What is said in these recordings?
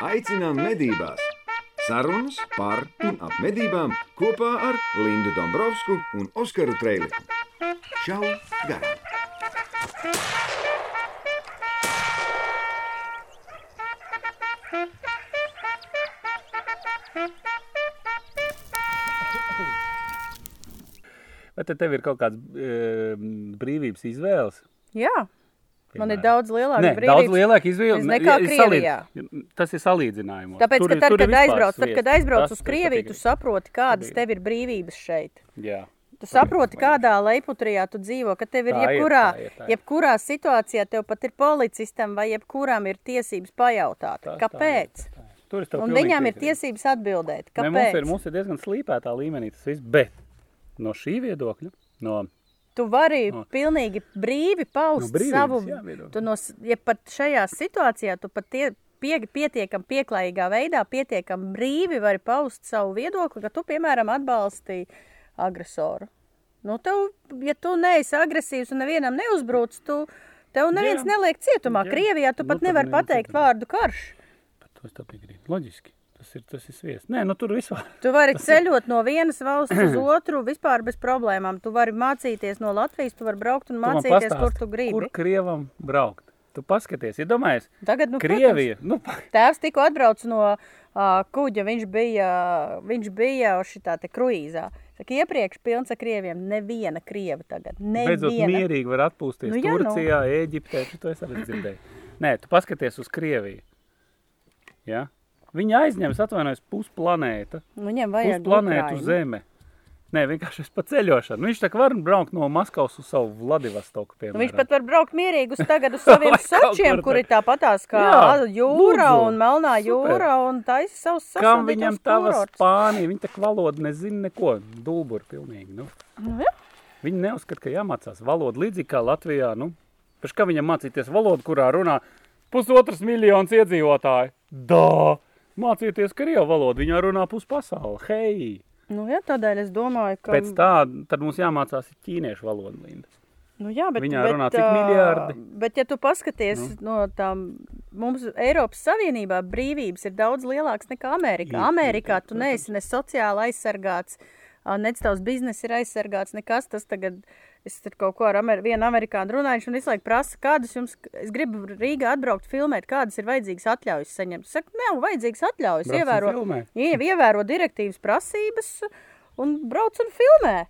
aicinām medībās! Sarunas par un ap medībām kopā ar Lindu Dombrovskiju un Oskaru Trēliņu. Čau! Garām! Vai te tev ir kaut kāds e, brīvības izvēles? Jā, man ir Piemēram. daudz lielāka brīvība. daudz lielāka izvēle. nekā Krievijā. Tas ir salīdzinājums. Tāpēc, ka tad, kad aizbrauc, tad, kad aizbrauc uz Krieviju, tu saproti, kādas tev ir brīvības šeit. Jā. Tu saproti, kādā leiputrijā tu dzīvo, ka tev ir Tā ir, jebkurā, tā ir, tā ir. jebkurā situācijā, tev pat ir policistam vai jebkuram ir tiesības pajautāt, Tā- tā ir, kāpēc. tā ir. Tur tev Un viņām ir tiesības atbildēt, Ne, mums, ir, kāpēc. mums ir diezgan slīpētā līmenī tas viss, bet no šī viedokļa, no Tu vari No. pilnīgi brīvi paust No brīvības, savu, jā, tu no, ja pat šajā situācijā tu pat tie, pie, pietiekam pieklājīgā veidā, pietiekam brīvi vari paust savu viedokli, ka tu, piemēram, atbalsti agresoru. Nu, tev, ja tu neesi agresīvs un nevienam neuzbruc, tu, tev neviens Jā. neliek cietumā. Jā. Krievijā tu Nu, pat nevari pateikt cietumā. vārdu karš. Bet to es tā piekrītu. Loģiski. Tas ir, tas ir sviests. Nē, nu tur vispār. Tu vari ceļot no vienas valsts uz otru vispār bez problēmām. Tu vari mācīties no Latvijas, tu vari braukt un Tu mācīties, pastāsti, kur tu gribi. Kur Krievam braukt? Tu paskaties, iedomājies, Tagad, nu, protams, Krievija. Nu, pa- Tēvs tikko atbrauc no uh, kuģa, viņš bija, viņš bija šitā te kruīzā. Saka, iepriekš pilns ar krieviem, neviena krieva tagad, beidzot neviena. mierīgi var atpūsties Nu, nu, jā, nu. Turcijā, Ēģiptē. Tu to esi arī dzirdējis. Nē, tu paskaties uz Krieviju. Ja? Viņi aizņems, atvainojas, pusplanēta. Viņam vajag Ukrainu. zeme. Nē, vienkārši es pa ceļošanu. Viņš tā kā var braukt no Maskavas uz savu Vladivostoku, Nu, viņš pat var braukt mierīgi uz tagad uz saviem sočiem, kur kur tur. ir tāpatās kā Jā, jūra lūdzu. un melnā Super. jūra un taisa savus Kam sasodītos viņam tava. Spānija? Viņa tā valoda nezina neko. Dulbur pilnīgi. Nu. Nu, jā. Viņi neuzskata, ka jāmācās valoda līdzīgi kā Latvijā. Nu, Pēc kā viņam mācīties valodu, kurā runā pusotras miljonas iedzīvotāji? Dā! Mācieties krievu valodu, viņā runā puspasauli. Hei! Nu, jā, tādēļ es domāju, ka... Pēc tā, tad mums jāmācās ir ķīniešu valoda, Linda. Nu, jā, bet, Viņā bet, runā cik miljardi? Bet, ja tu paskaties nu. no tām, mums Eiropas Savienībā brīvības ir daudz lielākas nekā Amerikā. Ir, Amerikā ir, tu neesi ne sociāli aizsargāts, nec tavs bizness ir aizsargāts, nekas tas tagad. Es tur kaut ko ar Amer vienu amerikāņu runāju, viņš man visu laiku prasa, kādas jums, es gribu Rīgā atbraukt filmēt, kādas ir vajadzīgas atļaujas saņemt. Es saku, nav vajadzīgas atļaujas, Brauc un ievēro, ie- ievēro direktīvas prasības un brauc un filmē.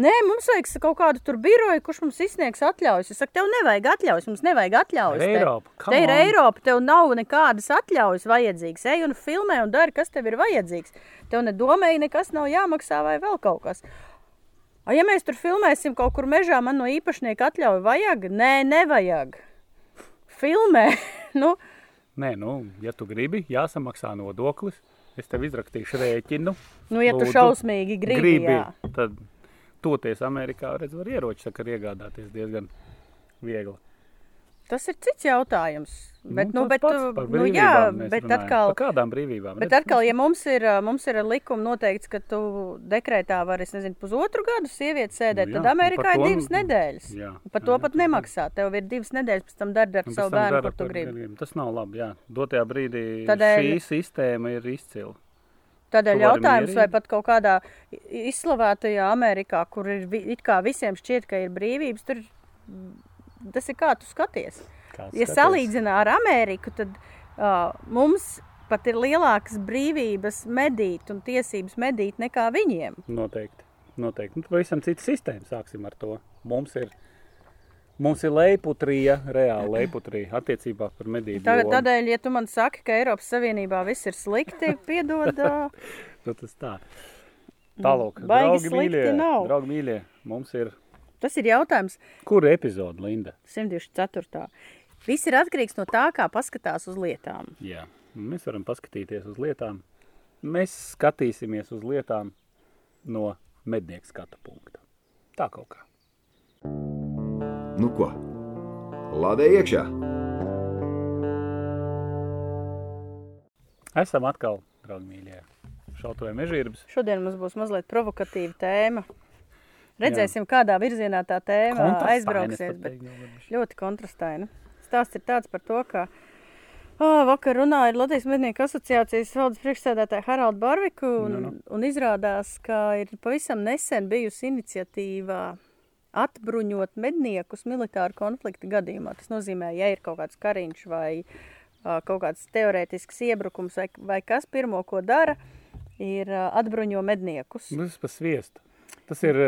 Nē, mums vajag kaut kādu tur biroju, kurš mums izsniegs atļaujas. Es saku, tev nevajag atļaujas, mums nevajag atļaujas. Te- Eiropa, Te ir. Eiropa, tev nav nekādas atļaujas vajadzīgas. Ej un filmē un dari, kas tev ir vajadzīgs. Tev nedomēji, nekas nav jāmaksā vai vēl kaut kas. A, ja mēs tur filmēsim kaut kur mežā, man no īpašnieka atļauju vajag? Nē, nevajag. Filmē. nu, Nē, nu, ja tu gribi, jāsamaksā nodoklis. Es tev izrakstīšu rēķinu. nu, ja tu Lūdzu, šausmīgi gribi, gribi jā. tad toties Amerikā, redz, var ieroči saka, iegādāties diezgan viegli. Tas ir cits jautājums. Bet, nu, tāds bet, par nu, jā, bet runājam. atkal, Par kādām brīvībām? Bet atkal, ja mums ir, mums ir likuma noteikts, ka tu dekrētā vari, es nezinu, pusotru gadu sievieti sēdēt, Nu jā, tad Amerikā ir divas nedēļas. Jā, Par jā, to jā, pat ir. nemaksā. Tev ir divas nedēļas, pēc tam dari ar savu bērnu, kur tu gribi. gadiem. Tas nav labi. Jā. Dotajā brīdī Tādēļ- šī sistēma ir izcila. Tādēļ jautājums, vai pat kaut kādā izslavētajā Amerikā, kur ir it kā visiem šķiet, ka ir brīvības, tur mm, tas ir kā tu skaties. Kāds Ja skaties? salīdzinā ar Ameriku, tad uh, mums pat ir lielākas brīvības medīt un tiesības medīt nekā viņiem. Noteikti. Noteikti. Nu, pavisam cita sistēma. Sāksim ar to. Mums ir, mums ir leiputrija, reāla leiputrija attiecībā par medību. Jomu. tādēļ, ja tu man saki, ka Eiropas Savienībā viss ir slikti, piedod. Nu, tas tā. Tālāk, draugi mīļie, nav. draugi mīļie, mums ir, Tas ir jautājums kur epizode, Linda? 124. Viss ir atkarīgs no tā, kā paskatās uz lietām. Jā, mēs varam paskatīties uz lietām. Mēs skatīsimies uz lietām no mednieka skatu punkta. Tā kaut kā. Nu ko? Lādē iekšā! Esam atkal, draugi mīļie, šautuvēja mežģīrbas. Šodien mums būs mazliet provokatīva tēma. Redzēsim, Jā. kādā virzienā tā tēma aizbrauksies. Bet ļoti kontrastaina. Stāsts ir tāds par to, ka Oh, vakar runāju ar Latvijas mednieku asociācijas valdes priekšsēdētāju Haraldu Barviku, un, Nu, nu. un izrādās, ka ir pavisam nesen bijusi iniciatīva atbruņot medniekus militāru konflikta gadījumā. Tas nozīmē, ja ir kaut kāds kariņš vai uh, kaut kāds teorētisks iebrukums vai, vai kas pirmo, ko dara, ir uh, atbruņo medniekus. Nu, Tas ir pa sviestu. Tas ir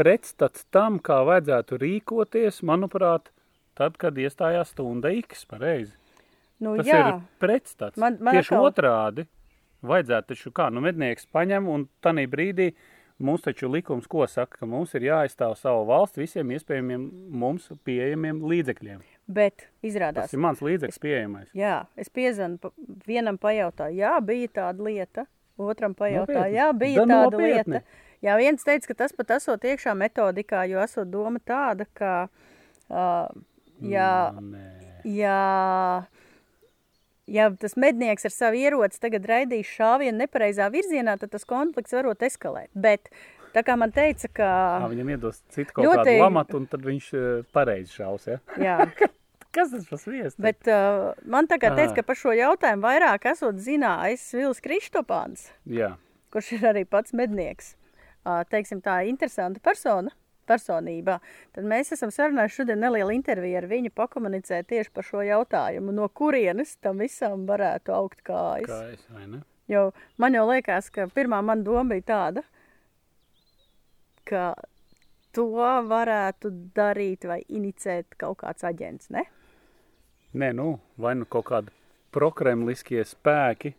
pretstats tam, kā vajadzētu rīkoties, manuprāt, tad, kad iestājās stunda X pareizi. Nu, Tas jā, ir pretstats. Man- man Tieši atkal- otrādi vajadzētu taču kā, nu mednieks paņem un tanī brīdī mums taču likums ko saka, ka mums ir jāaizstāv savu valstu visiem iespējamiem mums pieejamiem līdzekļiem. bet izrādās, Tas ir mans līdzeklis pieejamais. Jā, es piezvanu, pa- vienam pajautāju, jā, bija tāda lieta, otram pajautāju, Nopietni? jā, bija Da tāda nopietni? lieta. Jā, viens teica, ka tas pat esot iekšā metodikā, jo esot doma tāda, ka, uh, jā, Nu, nē. jā, ja tas mednieks ar savu ieroci tagad raidīs šāvienu nepareizā virzienā, tad tas konflikts varot eskalēt. Bet, tā kā man teica, ka, Ā, viņam iedos citu kaut Ļoti- kādu lamatu, un tad viņš pareizi šaus, ja? jā, Kas tas par sviestu? bet uh, man tā kā teica, Ā. ka par šo jautājumu vairāk esot zinājis Vils Kristopāns. Jā, kurš ir arī pats mednieks, ā, teiksim, tā interesanta persona, personībā, tad mēs esam sarunājuši šodien nelielu interviju ar viņu, pakomunicēt tieši par šo jautājumu, no kurienes tam visam varētu augt kājas. kā es, vai ne? Jo man jau liekas, ka pirmā man doma bija tāda, ka to varētu darīt vai inicēt kaut kāds aģents, ne? Nē, nu, vai nu kaut kādi prokremliskie spēki,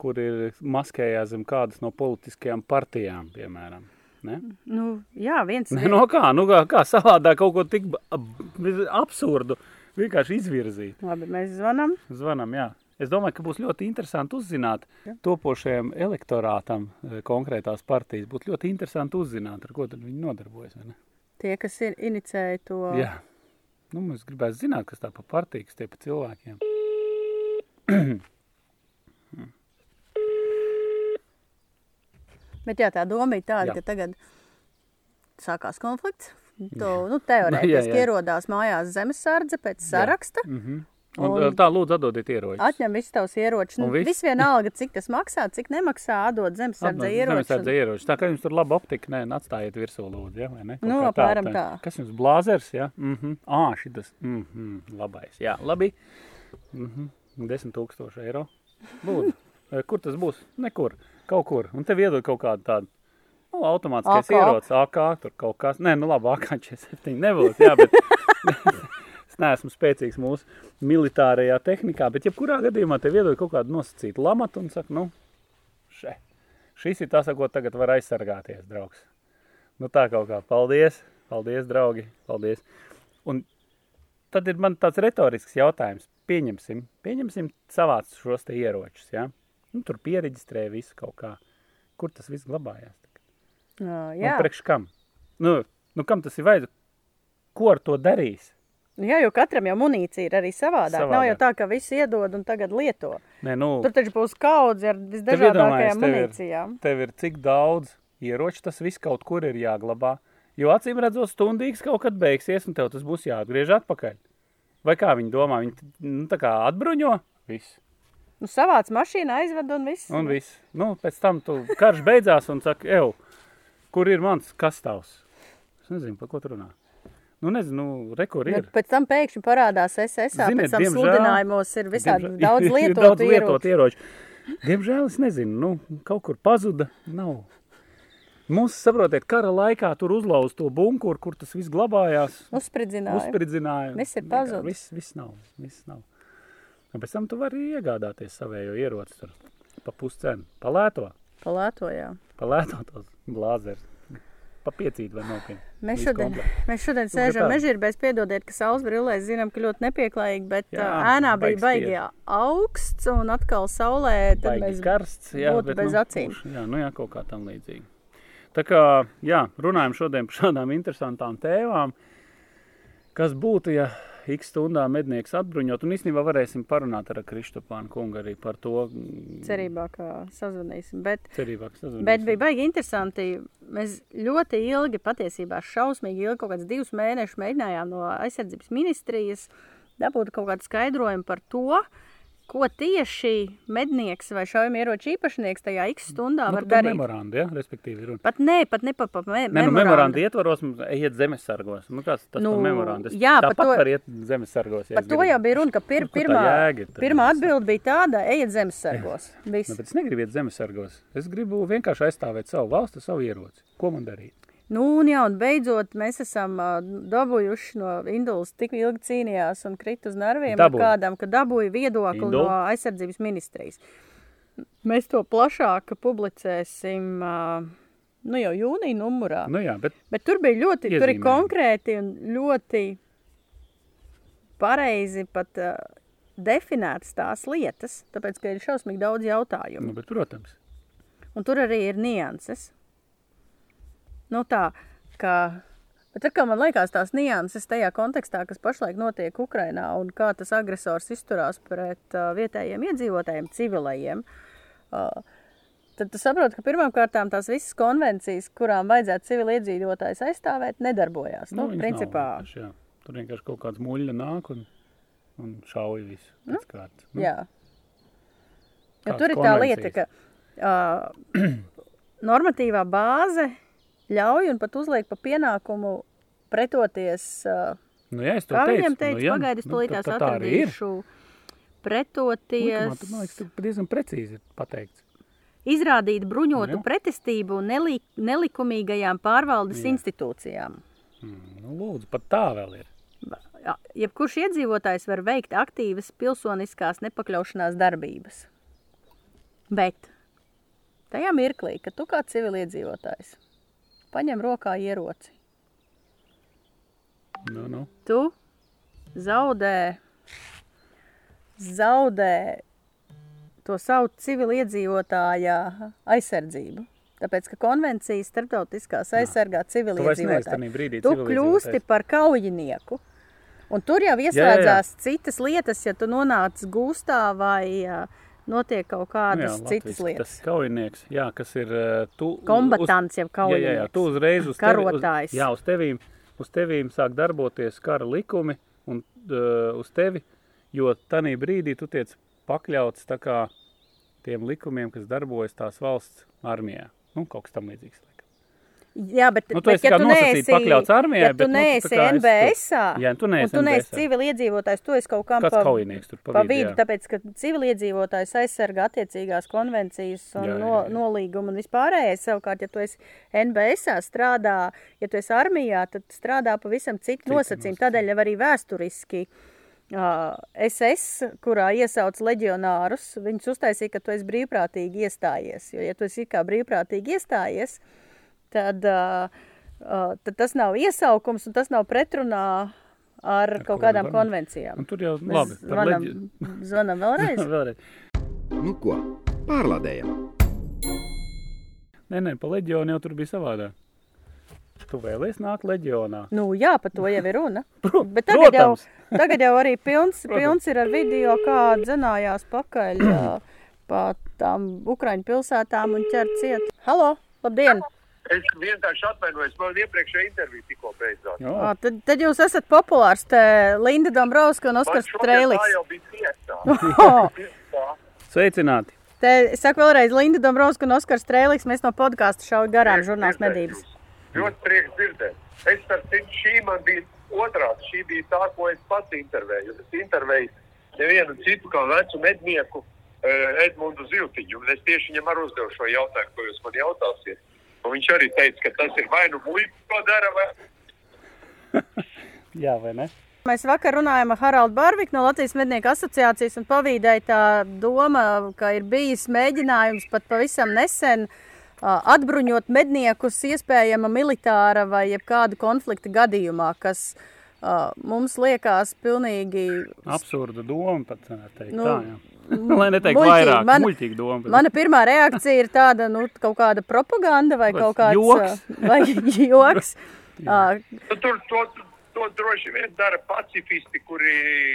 kur ir maskējās zem kādas no politiskajām partijām, piemēram. Ne? Nu, jā, viens Nē, no kā, nu kā, kā savādā kaut ko tik absurdu vienkārši izvirzīt. Labi, mēs zvanam. Zvanam, jā. Es domāju, ka būs ļoti interesanti uzzināt Ja. topošajam elektorātam eh, konkrētās partijas. Būtu ļoti interesanti uzzināt, ar ko viņi nodarbojas. ne? Tie, kas ir inicēja to. Jā. Nu, mēs gribētu zināt, kas tā pa partija, kas tie pa cilvēkiem. Bet jā, tā doma ir tāda, Jā. ka tagad sākās konflikts. To, nu, teorētiski jā. ierodās mājās zemesardze pēc saraksta, Mm -hmm. Un, Un- un, tā, lūdzu, atdodiet ieroči. atņem visus tavus ieročus. Nu, Un viss? viss vienalga, cik tas maksā, cik nemaksā, atdod zemesardze ieročus. Zemesardze ieroči. Tā kā jums tur laba optika, nē, nu, atstājiet virsū, lūdzu, ja, vai ne? Kaut Nu, apmēram tā. Kas jums blāzers, ja? Mhm. Ā, šitas, mhm, labais. Jā, labi. Mhm. 10 tūkstoši eiro. Lūdzu. Kur tas būs? Nekur. Kaut kur. Un tev iedod kaut kādu tādu. Nu, automātiskais AK. ierocis, AK, tur kaut kas. Nē, nu labi, AK-47 nebūs, jā, bet es neesmu spēcīgs mūsu militārajā tehnikā, bet jebkurā gadījumā tev iedod kaut kādu nosacītu lamatu un saka, nu, še, šis ir tas, ko tagad var aizsargāties, draugs. Nu tā kaut kā, paldies, paldies, draugi, paldies. Un tad ir man tāds retorisks jautājums. Pieņemsim, pieņemsim savāc šos te ieročus, ja? Nu, tur pieregistrē visu kaut kā. Kur tas viss glabājās? Jā, Jā. Un priekš kam? Nu, nu kam tas ir vajadzīgs? Ko ar to darīs? jā, jo katram jau munīcija ir arī savādāk. savādāk. Nav jau tā, ka visi iedod un tagad lieto. Nē, nu, Tur taču būs kaudze ar visdažādākajām tev ir- munīcijām. tev ir cik daudz ieroču, tas viss kaut kur ir jāglabā. Jo acīm redzot, stundīgs kaut kad beigsies, un tev tas būs jāatgriež atpakaļ. Vai kā viņi domā? Viņi nu, tā kā atbruņo visu. Nu, savāc mašīnu aizved un viss. Un viss. Nu, pēc tam tu karš beidzās un saka, ev, kur ir mans kastāvs? Es nezinu, par ko tu runā. Nu, nezinu, nu, re, kur ir. Bet pēc tam pēkšņi parādās SS, Ziniet, pēc tam diemžēl- sludinājumos ir visādi Diemžēl- daudz ir lietotu daudz ieroču. lietotu ieroču. Diemžēl es nezinu, nu, kaut kur pazuda. Nav. Mums, saprotiet, kara laikā tur uzlauza to bunkuru, kur tas viss glabājās. Uzspridzināja. Uzspridzināja. Viss ir pazudis. Viss, viss nav. Viss nav. Un pēc tam tu vari iegādāties savējo ieroci tur pa puscenu. Palēto. Palētojā. Palēto tos blāzers. Pa piecīt vai nopietni. Mēs šodien, mēs šodien Nu, sēžam tā. mežģīrbēs, piedodiet, ka saules brillēs zinām, ka ļoti nepieklājīgi, bet Jā, Jā, ēnā bija baigi augsts un atkal saulē, tad Baigi mēs karsts, jā, būtu bet, bez nu, acīm. būs- Jā, nu jā, kaut kā tam līdzīgi. Tā kā, jā, runājam šodien par šādām interesantām tēmām, kas būtu, ja x stundā mednieks atbruņot, un īstenībā varēsim parunāt ar Kristopānu kungu arī par to. mm, cerībā, ka sazvanīsim. Bet, Cerībā, ka sazvanīsim. bet bija baigi interesanti. Mēs ļoti ilgi, patiesībā šausmīgi ilgi, kaut kāds divus mēnešus mēģinājām no aizsardzības ministrijas dabūt kaut kādu skaidrojumu par to, ko tieši mednieks vai šaujamieroču īpašnieks tajā x stundā Nu, var darīt. memorandu, ja, respektīvi runa. Pat nē, pat ne pa, pa me, Nē, nu, memoranda ietvaros, ejiet zemesargos. Nu, kāds tas Nu, memoranda? Es jā, tāpat to- var iet zemesargos. ja Par to gribu. jau bija runa, ka pir, Nu, pirmā, jēga pirmā atbilde bija tāda, ejiet zemesargos. Viss. Nu, bet es negribu iet zemesargos. Es gribu vienkārši aizstāvēt savu valsti, savu ieroci. Ko man darīt? Nu, un jā, un beidzot mēs esam uh, dabūjuši no Indulas tik ilgi cīnījās un krita uz nerviem ar Dabūja. kādam, ka dabūja viedokli Indula? no aizsardzības ministrijas. Mēs to plašāk publicēsim uh, nu, jau jūnija numurā. Nu, jā, bet Bet tur bija ļoti, tur ir Iezīmējumi. konkrēti un ļoti pareizi pat uh, definētas tās lietas, tāpēc, ka ir šausmīgi daudz jautājumu. nu, bet, protams, Un tur arī ir nianses. Nu tā, ka... Bet kā man liekas, tās nianses tajā kontekstā, kas pašlaik notiek Ukrainā un kā tas agresors izturās pret uh, vietējiem iedzīvotājiem, civilajiem, uh, tad tu saproti, ka pirmkārt tās visas konvencijas, kurām vajadzētu civiliedzīvotājs aizstāvēt, nedarbojās. Nu, viņas principā, nav jā. Tur vienkārši kaut kāds muļļa nāk un, un šauj visu. Nu. Nu, Jā. Kādas tur ir tā lieta, ka uh, normatīvā bāze ļauj un pat uzliek pa pienākumu pretoties. Nu, jā, es to kā teicu. viņam teica, nu, jā, pagaidi, es nu, tad tā arī ir. atradīšu. Likumā, Pretoties, tur, man liekas, tur diezgan precīzi ir pateikts. izrādīt bruņotu Jā. pretestību neli, nelikumīgajām pārvaldes Jā. institūcijām. Mm, nu, lūdzu, pat tā vēl ir. Jebkurš iedzīvotājs var veikt aktīvas pilsoniskās nepakļaušanās darbības. Bet tajā mirklī, kad tu kā civiliedzīvotājs paņem rokā ieroci, Nu, nu. tu zaudē, zaudē to savu civiliedzīvotāja aizsardzību. Tāpēc, ka konvencijas starptautiskās aizsargā Tu civiliedzīvotāju. brīdī Tu kļūsti par kaujinieku. Un tur jau ieslēdzās citas lietas, ja tu nonāc gūstā vai uh, notiek kaut kādas Nu jā, citas latviski lietas. Tas kaujinieks, jā, kas ir uh, tu. Kombatants jau Uz, jā, jā, jā, kaujinieks. tu uzreiz uz Karotājs. Tevi, uz, jā, uz tevīm, uz tevīm sāk darboties kara likumi un uh, uz tevi, jo tanī brīdī tu tiec pakļauts tā kā tiem likumiem, kas darbojas tās valsts armijā. Nu, kaut kas tam līdzīgs. Jā, bet, Nu, tu bet esi kā nosacīti pakļauts armijai, ja tu nu, tu neesi tā kā esi NBS, Jā, tu neesi tu neesi NBS-ā. civiliedzīvotājs, tu esi kaut kam Kāds pa, kaujinieks tur pa pa vidu, jā. tāpēc, ka civiliedzīvotājs aizsargā attiecīgās konvencijas un Jā, jā, no, jā. nolīgumu un vispārējais. Savukārt, ja tu esi NBS strādā, ja tu esi armijā, tad strādā pavisam citu nosacījumu. Tādēļ jau arī vēsturiski SS, kurā iesauc leģionārus, viņus uztaisīja, ka tu esi brīvprātīgi iestājies. Jo, ja tu esi kā brīvprātīgi iestājies, tad, uh, tad tas nav iesaukums un tas nav pretrunā ar, kaut kādām konvencijām. Un tur jau Mēs labi. Zvanam, zvanam vēlreiz. Vēlreiz. Nu ko, pārlādējam! Nē, nē, pa leģionu jau tur bija savādāk. Tu vēlies nākt leģionā. Nu, jā, par to jau ir runa. Pro- Bet tagad jau, protams. tagad jau arī pilns, pilns ir ar video, kā dzenājās pakaļ pa tām Ukraiņu pilsētām un ķer ciet. Halo, labdien! Es vienkārši atvainojos, man iepriekšējā intervija tikko beidzās. Jā. Ā, tad, tad jūs esat populārs, te Linda Dombrovska un Oskars šodien tā jau bija. Oh, Tā. Sveicināti! te, es saku vēlreiz, Linda Dombrovska un Oskars Trēliks, mēs no podkāsta šauj garām žurnāls medības. Ļoti prieks dzirdēt. Es starp citu, šī man bija otrāds. Šī bija tā, ko es pats intervēju. Es intervēju nevienu citu kā vecu mednieku eh, Edmundu Ziltiņu. Un es tieši viņam arī uzdevu šo jautājumu, ko jūs man jautāsiet. Un viņš arī teica, ka tas ir vai nu muļķis, ko dara, vai Jā, vai ne? Mēs vakar runājām ar Haraldu Barviku no Latvijas mednieku asociācijas un pavīdēja tā doma, ka ir bijis mēģinājums pat pavisam nesen atbruņot medniekus iespējama militāra vai jebkāda konflikta gadījumā, kas ā, mums liekas pilnīgi Absurda doma pat teikt. Nu, tā, jā. Lai neteiktu muļķīgi. vairāk, Man- muļķīga doma. bet- Mana pirmā reakcija ir tāda, nu, kaut kāda propaganda vai kaut Kāds joks. vai joks. Nu, tur to, to droši vien dara pacifisti, kuri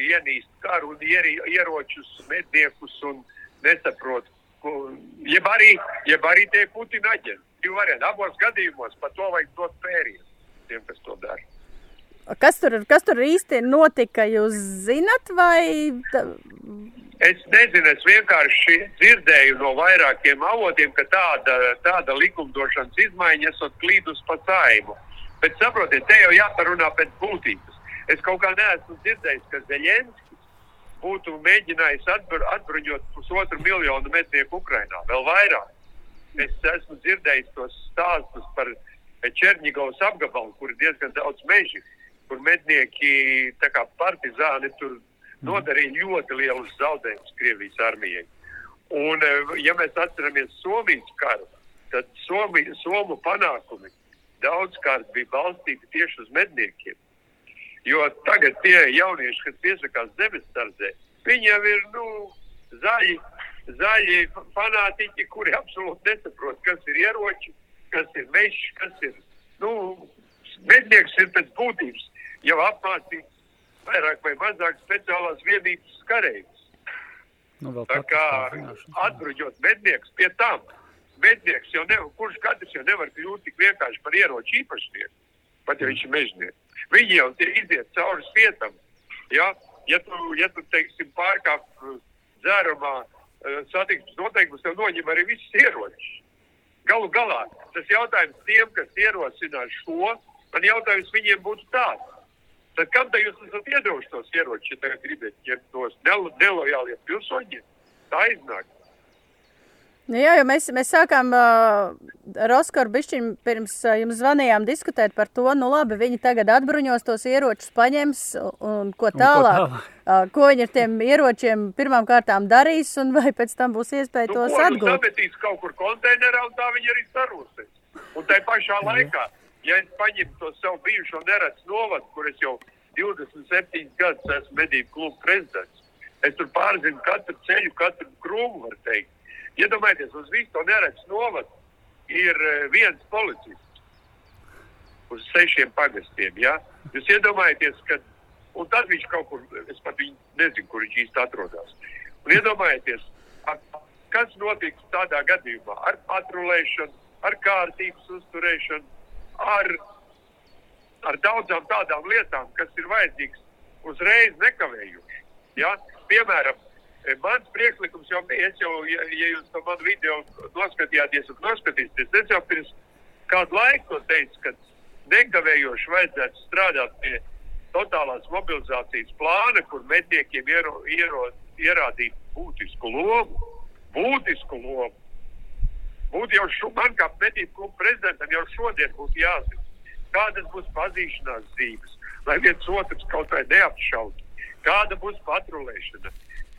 ienīst karu un ieri, ieročus, medniekus un nesaprot. ko- Jeb arī, jeb arī tie Putina aģenti. Divi varianti. Abos gadījumos par to vajag dot pērienu tiem, kas to dara. Kas tur, kas tur īsti notika, jūs zinat, vai, Es nezinu, es vienkārši dzirdēju no vairākiem avotiem, ka tāda, tāda likumdošanas izmaiņa esot klīdus pa saimu. Bet saprotiet, te jau jāparunā pēc būtības. Es kaut kā neesmu dzirdējis, ka Zeļenskis būtu mēģinājis atbr atbruņot pusotru miljonu mednieku Ukrainā, vēl vairāk. Es esmu dzirdējis tos stāstus par Černigovas apgabalu, kur ir diezgan daudz mežu, kur mednieki tā kā partizāni tur nodarīja ļoti lielus zaudējumus Krievijas armijai. Un, eh, ja mēs atceramies Somijas karu, tad Somi, Somu panākumi daudzkārt bija balstīti tieši uz medniekiem. Jo tagad tie jaunieši, kas piesakās zemesardzē, viņi jau ir nu, zaļi, zaļi fanātiķi, kuri absolūti nesaprot, kas ir ieroči, kas ir mežs, kas ir. Nu, mednieks ir pēc būtības jau apmācīts vairāk vai mazāk speciālās vienības kareivis. Nu, Tā kā zināšanas. atbruņot mednieks pie tam. Mednieks jau nevar, kurš katrs jau nevar kļūt tik vienkārši par ieroču īpašnieku, pat ja viņš ir mežnieks. Viņi jau iziet cauri svietam. Ja, ja tu, ja tu teiksim, pārkāp uh, dzērumā uh, satiksmes noteikumus, tev noņem arī visus ieročus. Galu galā tas jautājums tiem, kas ierosinās šo, man jautājums viņiem būtu tāds. Tad kam tad jūs esat iedevuši tos ieročus, ja tagad gribat ņemt tos nelo- nelojāliem pilsoņiem? Tā iznāk. Nu, jā, jo mēs, mēs sākām uh, ar Oskaru bišķiņu pirms uh, jums zvanījām diskutēt par to, nu labi, viņi tagad atbruņos tos ieročus, paņems un, un ko ko tālāk. tālāk? Uh, ko viņi ar tiem ieročiem pirmām kārtām darīs un vai pēc tam būs iespēja Nu, tos ko, nu, atgūt. sametīs kaut kur konteinerā, un tā viņi arī sarūsēs. Un tai pašā laikā, ja es paņemtu to savu bijušo neredzu novadu, kur es jau 27 gadus esmu medību klubu prezidents, es tur pārzinu katru ceļu, katru krūmu, var teikt. Iedomājieties, uz visu to neredzu novadu ir eh, viens policists uz sešiem pagastiem. Ja? Jūs iedomājaties, ka tad viņš kaut kur, es pat nezinu, kur viņš īsti atrodas. Un iedomājieties, kas notiks tādā gadījumā ar patrulēšanu, ar kārtības uzturēšanu, ar, ar daudzām tādām lietām, kas ir vajadzīgas uzreiz nekavējuši. Ja? Piemēram, e, mans priekšlikums jau bija, jau, ja, ja jūs to manu video noskatījāties un noskatīsieties, es jau pirms kādu laiku teicu, ka nekavējoši vajadzētu strādāt pie totālās mobilizācijas plāna, kur medniekiem iero, iero, ierādīt būtisku lomu. Būtisku lomu. Būtu jau šo, man kā medību klubu prezidentam jau šodien būtu jāzina, kādas būs pazīšanās zīmes, lai viens otrs kaut vai neapšautu, kāda būs patrulēšana,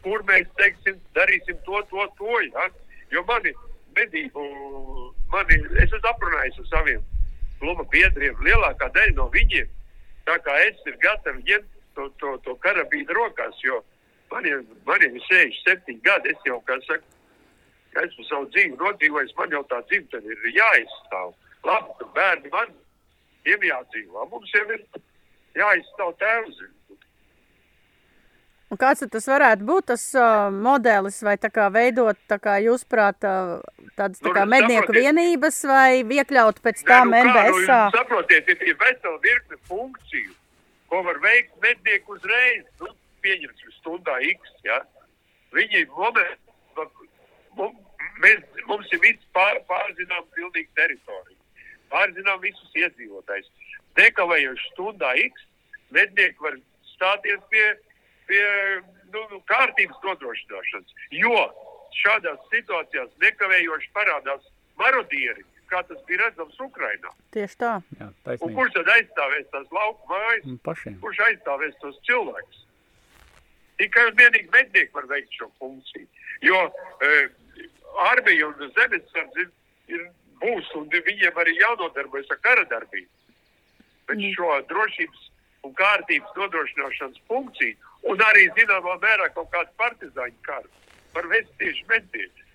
kur mēs teiksim, darīsim to, to, to. Ja? Jo mani medību, mani, es esmu aprunājis ar saviem kluba biedriem, lielākā daļa no viņiem, tā kā es ir gatavi ņemt to, to, to karabīnu rokās, jo maniem, maniem ir 67 gadi, es jau, kā saka, esmu savu dzīvi nodzīvojis, man jau tā dzimtene ir jāizstāv. Labi, ka bērni man ir jādzīvo, mums jau ir jāizstāv tēvs. Un kāds tas varētu būt tas uh, modelis vai tā kā veidot, tā kā jūs prāt, uh, tādas tā Nu, kā mednieku saprotiet. vienības vai iekļaut pēc tam Nē, nu kā, nu, saprotiet, ir, ir vesela virkne funkciju, ko var veikt mednieku uzreiz. Nu, pieņemsim stundā X. Ja? Viņi moment, mums, mēs, mums ir viss pār, pārzinām pilnīgi teritoriju. Pārzinām visus iedzīvotājus. Nekavējoši stundā X mednieki var stāties pie, pie nu, nu, kārtības nodrošināšanas. Jo šādās situācijās nekavējoši parādās marodieri, kā tas bija redzams Ukrajinā. Tieši tā. Jā, Un taisnība. kurš tad aizstāvēs tās lauku mājas? Un Pašiem. Kurš aizstāvēs tos cilvēkus? Tikai un vienīgi mednieki var veikt šo funkciju. Jo e, armija un zemesardze ir, ir būs, un viņiem arī jānodarbojas ar kara darbību. Bet šo drošības un kārtības nodrošināšanas funkciju, un arī zināmā mērā kaut kādu partizāņu karu, var vest tieši mednieki.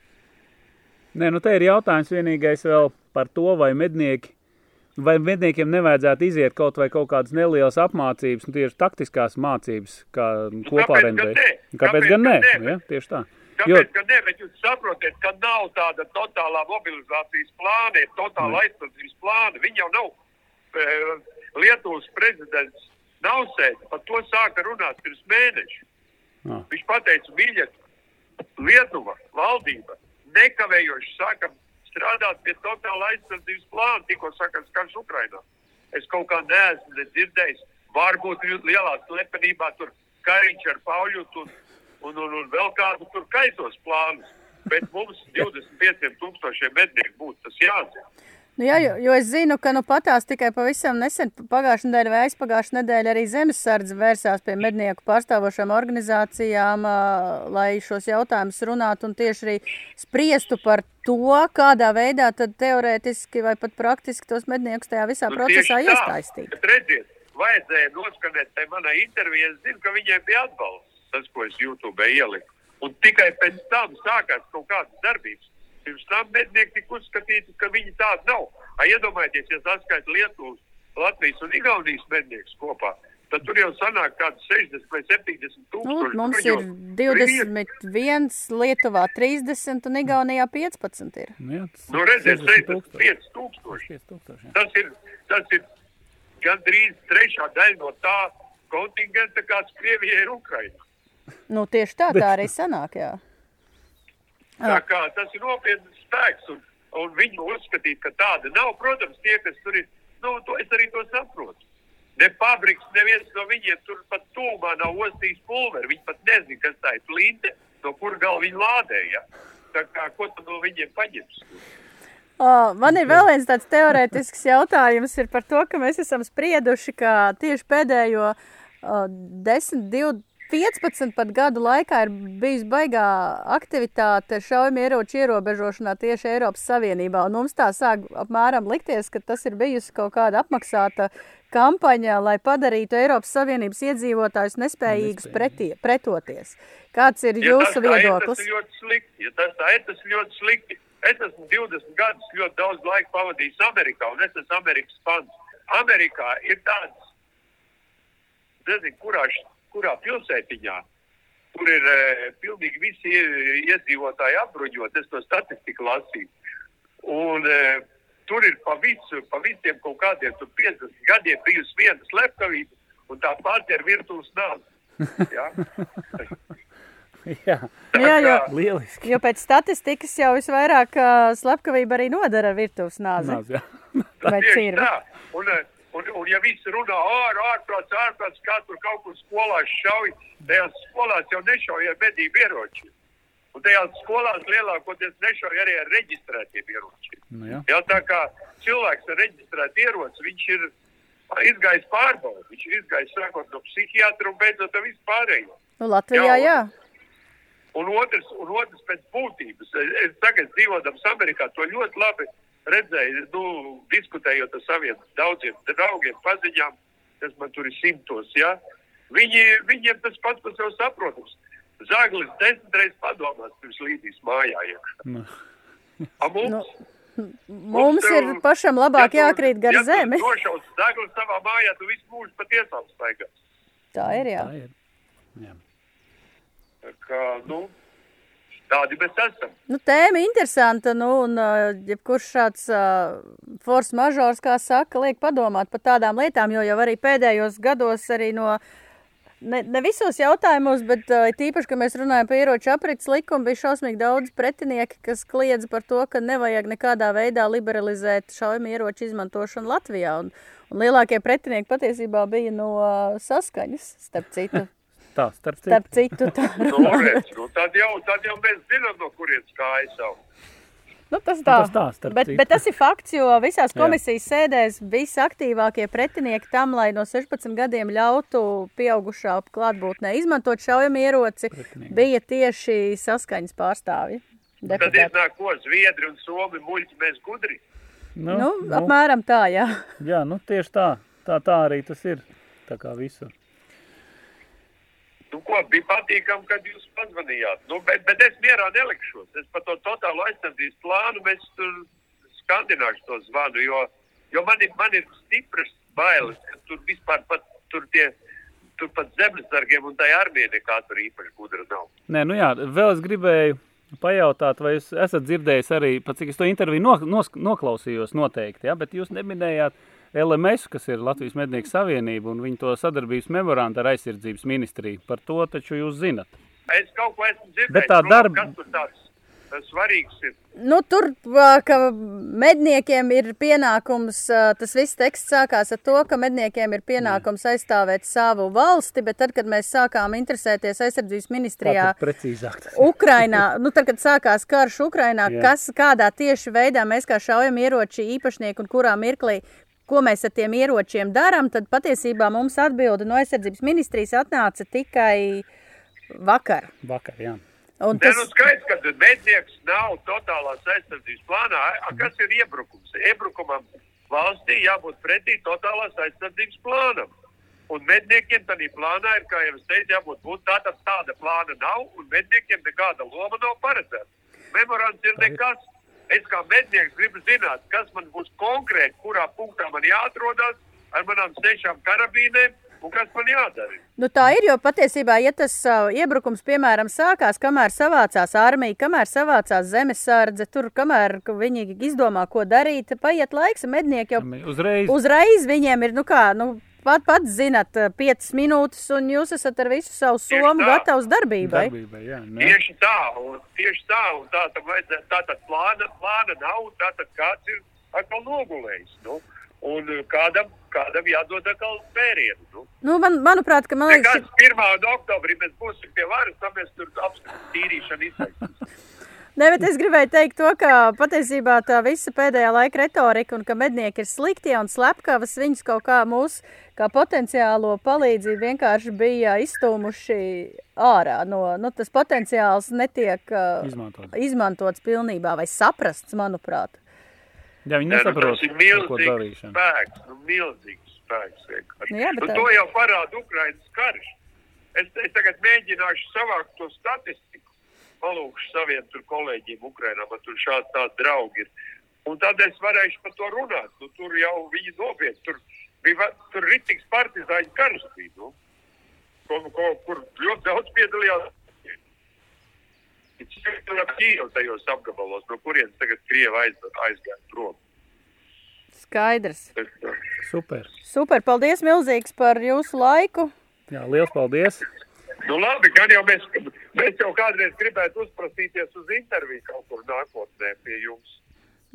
Nē, nu te ir jautājums vienīgais vēl par to, vai mednieki, vai medniekiem nevajadzētu iziet kaut vai kaut kādas nelielas apmācības, nu tieši taktiskās mācības, kā kopā ar kāpēc nē? Kāpēc Kāpēc gan nē? gan nē? Ja, tieši tā. Kāpēc gan ne? Bet jūs saprotat, ka nav tāda totālā mobilizācijas plāna, ir totāla aizsardzības plāna. Viņi jau nav e, Lietuvas prezidents. Nav sēdi, par to sāka runāt pirms mēneša. Ah. Viņš pateica, mīļiet, Lietuva, valdība, nekavējoši sākam strādāt pie totāla aizsardzības plāna, tikko sakās karš Ukrainā. Es kaut kā neesmu ne dzirdējis, varbūt lielā slepenībā tur Kariņš ar Pauļutu un, un, un, un vēl kādu tur kaitos plānus. Bet mums 25 tūkstošiem mednieku būtu tas jāzina. Nu, jā, jo, jo es zinu, ka nu, patās tikai pavisam nesen, pagājušā nedēļa vai aizpagājušā nedēļa, arī Zemesardze vērsās pie mednieku pārstāvošām organizācijām, lai šos jautājumus runātu un tieši arī spriestu par to, kādā veidā tad teorētiski vai pat praktiski tos medniekus tajā visā Nu, procesā iesaistīt. Bet redziet, vajadzēja noskanēt tai manai intervijai. Es zinu, ka viņiem bija atbalsts, tas, ko es YouTube ieliku. Un tikai pēc tam sākās kaut kādas darbības. Pirms tam mednieki tika uzskatīti, ka viņi tādi nav. A, iedomājieties, ja saskaita Lietuvas, Latvijas un Igaunijas medniekus kopā, tad tur jau sanāk kādi 60 vai 70 Nu, tūkstoši. mums Tur jau- ir tur ir 21, Lietuvā 30 un Igaunijā 15 ir. Nu, jā, tas Nu, redziet, 60 65 tūkstoši. 5 tūkstoši. Tas ir, tas ir gandrīz trešā daļa no tā kontingenta, kāds Krievijai ir Ukraina. Nu, tieši tā, tā arī sanāk, jā. Tā kā tas ir nopietns spēks, un, un viņi uzskatīt, ka tāda nav. Protams, tie, kas tur ir, nu, to es arī to saprotu. Ne fabriks, neviens no viņiem tur pat tūmā nav ostījis pulveri. Viņi pat nezina, kas tā ir plinte, no kur gal viņi lādēja. Tā kā, ko tu no viņiem paņems? O, man ir vēl viens tāds teorētisks jautājums ir par to, ka mēs esam sprieduši, ka tieši pēdējo o, 10, 20, 15 pat gadu laikā ir bijusi baigā aktivitāte šaujamieroču ierobežošanā tieši Eiropas Savienībā. Un mums tā sāk apmēram likties, ka tas ir bijusi kaut kāda apmaksāta kampaņa, lai padarītu Eiropas Savienības iedzīvotājus nespējīgus pretie, pretoties. Kāds ir Ja tas jūsu ir, viedoklis? Tas ir ļoti slikti. Ja tas tā ir, tas ir ļoti slikti. Es esmu 20 gadus ļoti daudz laika pavadījis Amerikā, un es esmu Amerikas fans. Amerikā ir tāds, nezinu, kurā, kurā pilsētiņā, kur ir e, pilnīgi visi ie- iedzīvotāji apbruņot, es to statistiku lasīju. Un e, tur ir pa, visu, pa visiem kaut kādiem tur 50 gadiem bijusi viena slepkavība, un tā pati ir virtuves nāve. Ja? jā, Tā Jā, jo- lieliski. Jo pēc statistikas jau visvairāk uh, slepkavība arī nodara ar virtuves nāzi. Nāc, jā. Vai Tieši cirvi. tā. Un, eh, un, un ja visi runā ārā, ārprāts, ārprāts, kā tur kaut kur skolās šauj, tajās skolās jau nešauj ar medību ieročiem. Un tajās skolās lielākoties nešauj arī ar reģistrētiem ieročiem. Nu, jā. Jā, tā kā cilvēks ar reģistrētu ieroci, viņš ir izgājis pārbaudi. Viņš ir izgājis sākot no psihiatra un beidzot ar visu pārējo. Nu, Latvijā, Jā, jā. Un otrs, un otrs pēc būtības. Es- Es tagad dzīvodams Amerikā to ļoti labi redzēju, nu, diskutējot ar saviem daudziem draugiem, paziņām, kas man tur ir simtos. Ja? Viņi, viņiem tas pats par sevi saprotams. Zaglis desmit reizes padomās, pirms līdīs mājā. iekšā. Nu, A mums, Nu, Mums tev- ir pašam labāk tu- jākrīt gar ja tu zemi. nošaus zagli savā mājā, tu visu mūžu patiesām staigās. Tā ir, jā. tā ir. Jā. Tā Kā, nu, tādi mēs esam. Nu, tēma interesanta, nu, un jebkurš šāds uh, force mažors, kā saka, liek padomāt par tādām lietām, jo jau arī pēdējos gados arī no, ne, ne visos jautājumos, bet uh, tīpaši, ka mēs runājam par ieroču aprits likumu, bija šausmīgi daudz pretinieki, kas kliedz par to, ka nevajag nekādā veidā liberalizēt šaujam ieroču izmantošanu Latvijā, un, un lielākie pretinieki patiesībā bija no uh, saskaņas, starp citu. Tā, starp citu. Starp citu, tā Nu, redz, nu, tad, jau, tad jau mēs zinām, no kurienes kājas savu. Nu, tas tā. tas tā, bet, citu. bet tas ir fakts, jo visās Jā. komisijas sēdēs visaktīvākie pretinieki tam, lai no 16 gadiem ļautu pieaugušā klātbūtnē izmantot šaujamieroci, Pretinieki. bija tieši saskaņas pārstāvji. Tad deputāti. iznāk, ko Zviedri un Somi muļķi mēs gudri. Nu, Nu, apmēram tā, jā. jā, nu tieši tā. Tā, tā arī tas ir. Tā kā visur. Nu, ko, bija patīkami, kad jūs pazvanījāt. Nu, bet, bet es mierā nelikšos. Es par to totālu aizsardzības plānu skandināšu to zvanu, jo, jo man, ir, man ir stipras bailes, ka tur vispār pat tur tie, tur pat zemesargiem un tai armija nekā tur īpaši gudra nav. Nē, nu jā, vēl es gribēju pajautāt, vai jūs esat dzirdējis arī, pat cik es to interviju no, nos, noklausījos noteikti, ja? bet jūs neminējāt LMS, kas ir Latvijas Mednieku Savienība, un viņu to sadarbības memorandu ar aizsardzības ministriju. Par to taču jūs zinat. Es kaut ko esmu dzirdējis. Bet tā darba- Kas tur tāds svarīgs ir? Nu, tur, ka medniekiem ir pienākums, tas viss teksts sākās ar to, ka medniekiem ir pienākums aizstāvēt savu valsti, bet tad, kad mēs sākām interesēties aizsardzības ministrijā precīzāk. Tas. Ukrainā, nu, tad, kad sākās karš Ukrainā, Jā. kas, kādā tieši veidā mēs kā šaujam ieroči īpašnieki un kurā mirklī, ko mēs ar tiem ieročiem darām, tad patiesībā mums atbilde no aizsardzības ministrijas atnāca tikai vakar. Vakar, jā. Un Tas tas, nu skaidrs, ka mednieks nav totālās aizsardzības plānā. A, Kas ir iebrukums? Iebrukumam valstī jābūt pretī totālās aizsardzības plānam. Un medniekiem tādā plānā ir, kā jau es teicu, jābūt būt tāda, tāda plāna nav, un medniekiem nekāda loma nav paredzēta. Memorands ir nekas. Es kā mednieks gribu zināt, kas man būs konkrēti, kurā punktā man jāatrodas ar manām sešām karabīnēm un kas man jādara. nu, tā ir, jo patiesībā, ja tas uh, iebrukums, piemēram, sākās, kamēr savācās armija, kamēr savācās zemesardze, tur, kamēr ka viņi izdomā, ko darīt, paiet laiks, mednieki jau Uzreiz. uzreiz viņiem ir, nu kā, nu, pat, pats zinat, uh, piecas minūtes, un jūs esat ar visu savu somu gatavs darbībai. Darbībai, jā. Ne? Tieši tā, un tieši tā, un tā tam vajadzētu, tā tad plāna, plāna nav, un tā tad kāds ir atkal nogulējis, nu, un uh, kādam, kādam jādod atkal spērienu, nu. Nu, man, manuprāt, ka man liekas, Nekāds 1. oktobrī mēs būsim pie varas, tad mēs tur apskatām tīrīšanu izteiksim. Ne, bet es gribēju teikt to, ka patiesībā tā visa pēdējā laika retorika un ka mednieki ir sliktie un slepkavas, viņus kaut kā mūsu kā potenciālo palīdzību vienkārši bija izstūmuši ārā. No, nu, tas potenciāls netiek uh, Izmantot. izmantots pilnībā vai saprasts, manuprāt. Jā, viņi nu, nesaprot, tas ir ar ko darīšana. spēks, nu, milzīgs spēks vienkārši. Nu jā, bet un tā- to jau parāda Ukrainas karš. Es, es tagad mēģināšu savākt to statistiku, palūkšu saviem tur kolēģiem Ukrainā, man tur šādi tādi draugi ir. Un tad es varēšu par to runāt. Nu, tur jau viņi nopietni, tur bija tur ritīgs partizāņu karš bija, nu, ko, ko, kur ļoti daudz piedalījās. Tur ap Kīvu tajos apgabalos, no kurienes tagad Krieva aiz, aizgāja prom. Skaidrs. Tas, Super. Super, paldies milzīgs par jūsu laiku. Jā, liels paldies. Nu, labi, gan jau mēs, mēs jau kādreiz gribētu uzprasīties uz interviju kaut kur nākotnē pie jums.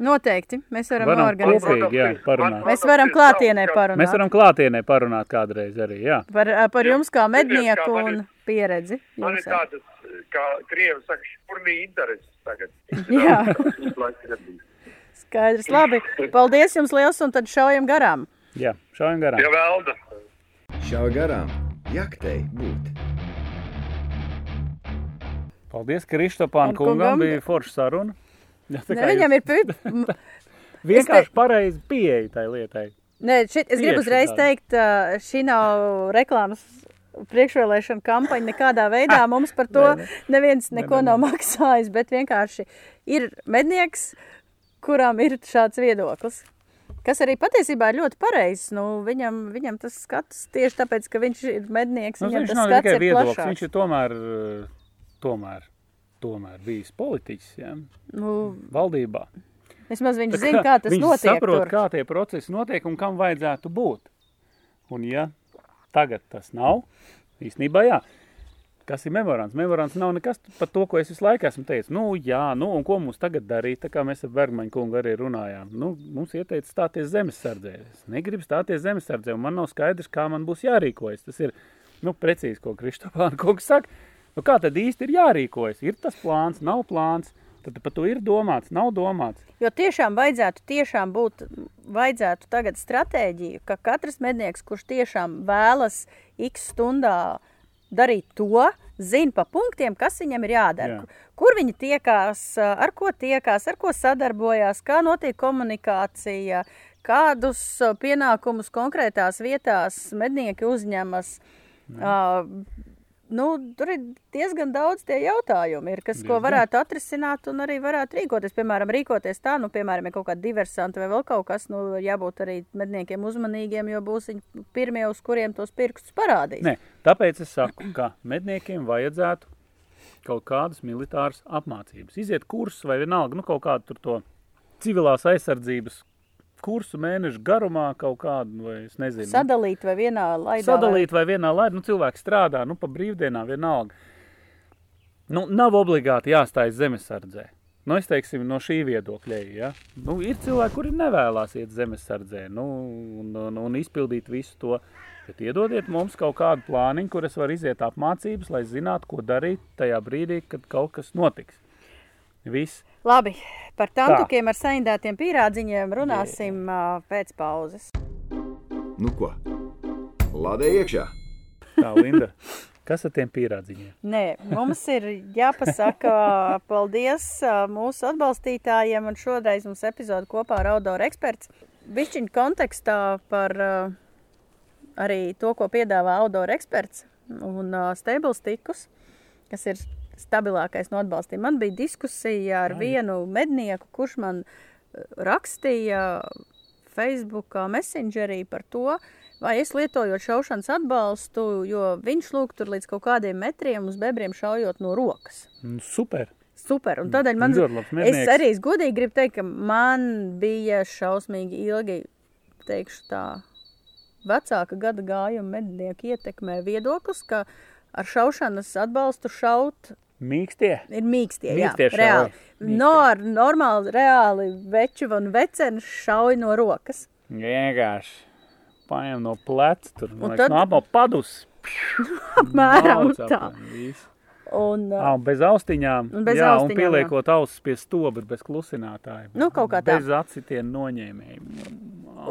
Noteikti, mēs varam, Varam organizēt. kopīgi, jā, parunāt. Mēs varam klātienē parunāt. Mēs varam klātienē parunāt kādreiz arī, jā. Par, par jums kā mednieku un pieredzi. Man ir tādas, kā Krievi saka, špurnī intereses tagad. Jā. Skaidrs, labi. Paldies jums liels un tad šaujam garām. Jā, šaujam garām. Pie velda. Šauj garām, jaktei būt. Paldies Kristopāna Un kungam. kungam, bija forša saruna. Jā, tā Ne, viņam jūs ir pi- vienkārši pareizi pieeja tai lietai. Nē, šit, es gribu Tieši uzreiz tāda. teikt, šī nav reklāmas priekšvēlēšana kampaņa nekādā veidā. Mums par to Nē, nē. neviens neko nē, nav maksājis, bet vienkārši ir mednieks, kuram ir šāds viedoklis. Kas arī patiesībā ir ļoti pareizs. Nu, viņam, viņam tas skats tieši tāpēc, ka viņš ir mednieks. Nu, viņam viņš tas skats ir viedoklis, plašāks. viņš ir tomēr, tomēr, tomēr bijis politiķis jā, Nu, valdībā. vismaz viņš zina, kā tas viņš notiek. saprot, tur. kā tie procesi notiek un kam vajadzētu būt. Un ja tagad tas nav, īstenībā jā. Kas ir memorands? Memorands nav nekas par to, ko es visu laiku esmu teicis. Nu, jā, nu, un ko mums tagad darīt? Tā kā mēs ar Bergmaņu kungu arī runājām. Nu, mums ieteica stāties zemesardzē. Es negribu stāties zemesardzē, un man nav skaidrs, kā man būs jārīkojas. Tas ir, nu, precīzi, ko Kristopāna kungs saka. Nu, kā tad īsti ir jārīkojas? Ir tas plāns, nav plāns. Tad par to ir domāts, nav domāts. Jo tiešām vajadzētu tiešām būt, vajadzētu tagad stratēģiju, ka katrs mednieks, kurš tiešām vēlas x stundā darīt to, zina pa punktiem, kas viņam ir jādara. Jā. Kur viņi tiekās, ar ko tiekās, ar ko sadarbojās, kā notiek komunikācija, kādus pienākumus konkrētās vietās mednieki uzņemas. Uh, nu, tur ir diezgan daudz tie jautājumi, ir, kas, ko varētu atrisināt un arī varētu rīkoties. Piemēram, rīkoties tā, nu, piemēram, ja kaut kāda diversanta vai vēl kaut kas, nu, jābūt arī medniekiem uzmanīgiem, jo būs viņi pirmie, uz kuriem tos pirkstus parādīs. Nē, tāpēc es saku, ka medniekiem vajadzētu kaut kādas militāras apmācības. Iziet kursus vai vienalga, nu kaut kādu tur to civilās aizsardzības kursu mēnešu garumā kaut kādu, vai es nezinu. nu, Sadalīt vai vienā laidā. Sadalīt vai vienā laidā, nu cilvēks strādā, nu pa brīvdienām vienalga. Nu, nav obligāti jāstājas zemesardzē. Nu, es teiksim, no šī viedokļa, ja? nu, ir cilvēki, kuri nevēlas iet zemesardzē nu, un, un, un izpildīt visu to. Bet iedodiet mums kaut kādu plāniņu, kur es varu iziet apmācības, lai zinātu, ko darīt tajā brīdī, kad kaut kas notiks. Viss. Labi, par tantukiem ar saindētiem pīrādziņiem runāsim uh, pēc pauzes. Nu ko? Lādē iekšā! Tā, Linda, kas ar tiem pīrādziņiem? Nē, mums ir jāpasaka paldies mūsu atbalstītājiem, un šoreiz mums epizode kopā ar Audoru eksperts. Bišķiņu kontekstā par ā, arī to, ko piedāvā Audoru eksperts un ā, Stables tikus, kas ir stabilākais no atbalstiem. Man bija diskusija ar Ai. vienu mednieku, kurš man ā, rakstīja Facebookā messengerī par to, vai es lietojot šaušanas atbalstu, jo viņš lūk tur līdz kaut kādiem metriem uz bebriem šaujot no rokas. Nu, super! Super, un tādēļ man, Ļoti labs es arī godīgi gribu teikt, ka man bija šausmīgi ilgi, teikšu tā, vecāka gada gājuma mednieku ietekmē viedoklis, ka ar šaušanas atbalstu šaut Mīkstie! ir mīkstie, Mīkstie jā, reāli. šauj. Mīkstie. No, ar normāli, reāli veču un vecenu šauj no rokas. Vienkārši paņem no pleca, tur Un man tad- liekas, no apmo padus. Apmēram tā. visu. Un, Ā, un bez austiņām. Un bez jā, austiņām, un pieliekot ausis pie bet bez klusinātāja. Nu, kaut kā tā. Bez acitienu noņēmējiem.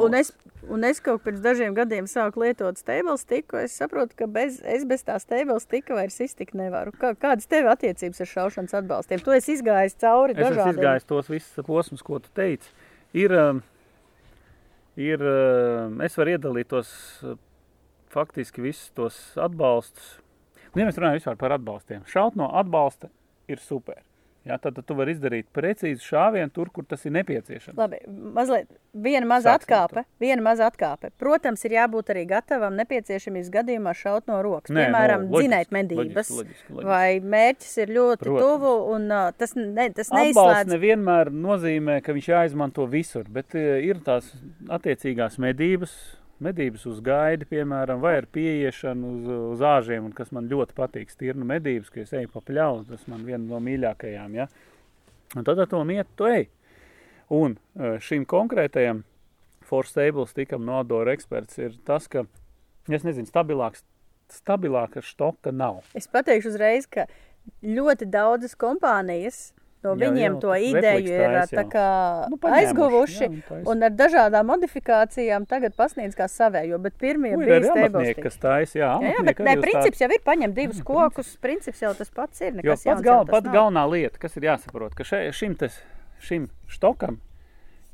Un es, un es kaut pirms dažiem gadiem sāku lietot stēbeles tiku. Es saprotu, ka bez, es bez tā stēbeles tika vairs iztikt nevaru. Kā, kādas tev attiecības ar šaušanas atbalstiem? Tu esi izgājis cauri Es esmu dažādiem. izgājis tos visus posmus, ko tu teici. Ir, um, ir um, es varu iedalīt tos uh, faktiski visus tos atbalstus. Nu, ja mēs runājam par atbalstiem, šaut no atbalsta ir super. Jā, tad, tad tu vari izdarīt precīzi šāvienu tur, kur tas ir nepieciešams. Labi, mazliet viena maza atkāpe. Viena maza atkāpe. Protams, ir jābūt arī gatavam nepieciešamības gadījumā šaut no rokas. Nē, Piemēram, no, loģiski, dzinēt medības. loģiski, loģiski, loģiski. Vai mērķis ir ļoti Protams. tuvu, un uh, tas, ne, tas Atbalsts neizslēdz. nevienmēr nozīmē, ka viņš jāizmanto visur, bet eh, ir tās attiecīgās medības, medības uz gaidi, piemēram, vai ar pieiešanu uz, uz āžiem, un kas man ļoti patīk, stirnu medības, ka es eju pa pļauju, tas man viena no mīļākajām, ja? Un tad ar to mietu tu ej. Un eh, šim konkrētajam Force Stables tikam no Adora eksperts ir tas, ka, es nezinu, stabilāks, stabilāka štoka nav. Es pateikšu uzreiz, ka ļoti daudzas kompānijas no Jā, viņiem jā, to ideju ir tā kā Nu, aizguvuši. jā, un ar dažādām modifikācijām tagad pasniedz kā savējo, bet pirmie Nu, ir bija stēbalstīgi. kas taisa, jā, Jā, jā, bet tā- princips jau ir paņemt divus kokus. Princips jau tas pats ir. Jo Nekas pats jauns gal, tas pat galvenā lieta, kas ir jāsaprot, ka še, šim, tes, šim štokam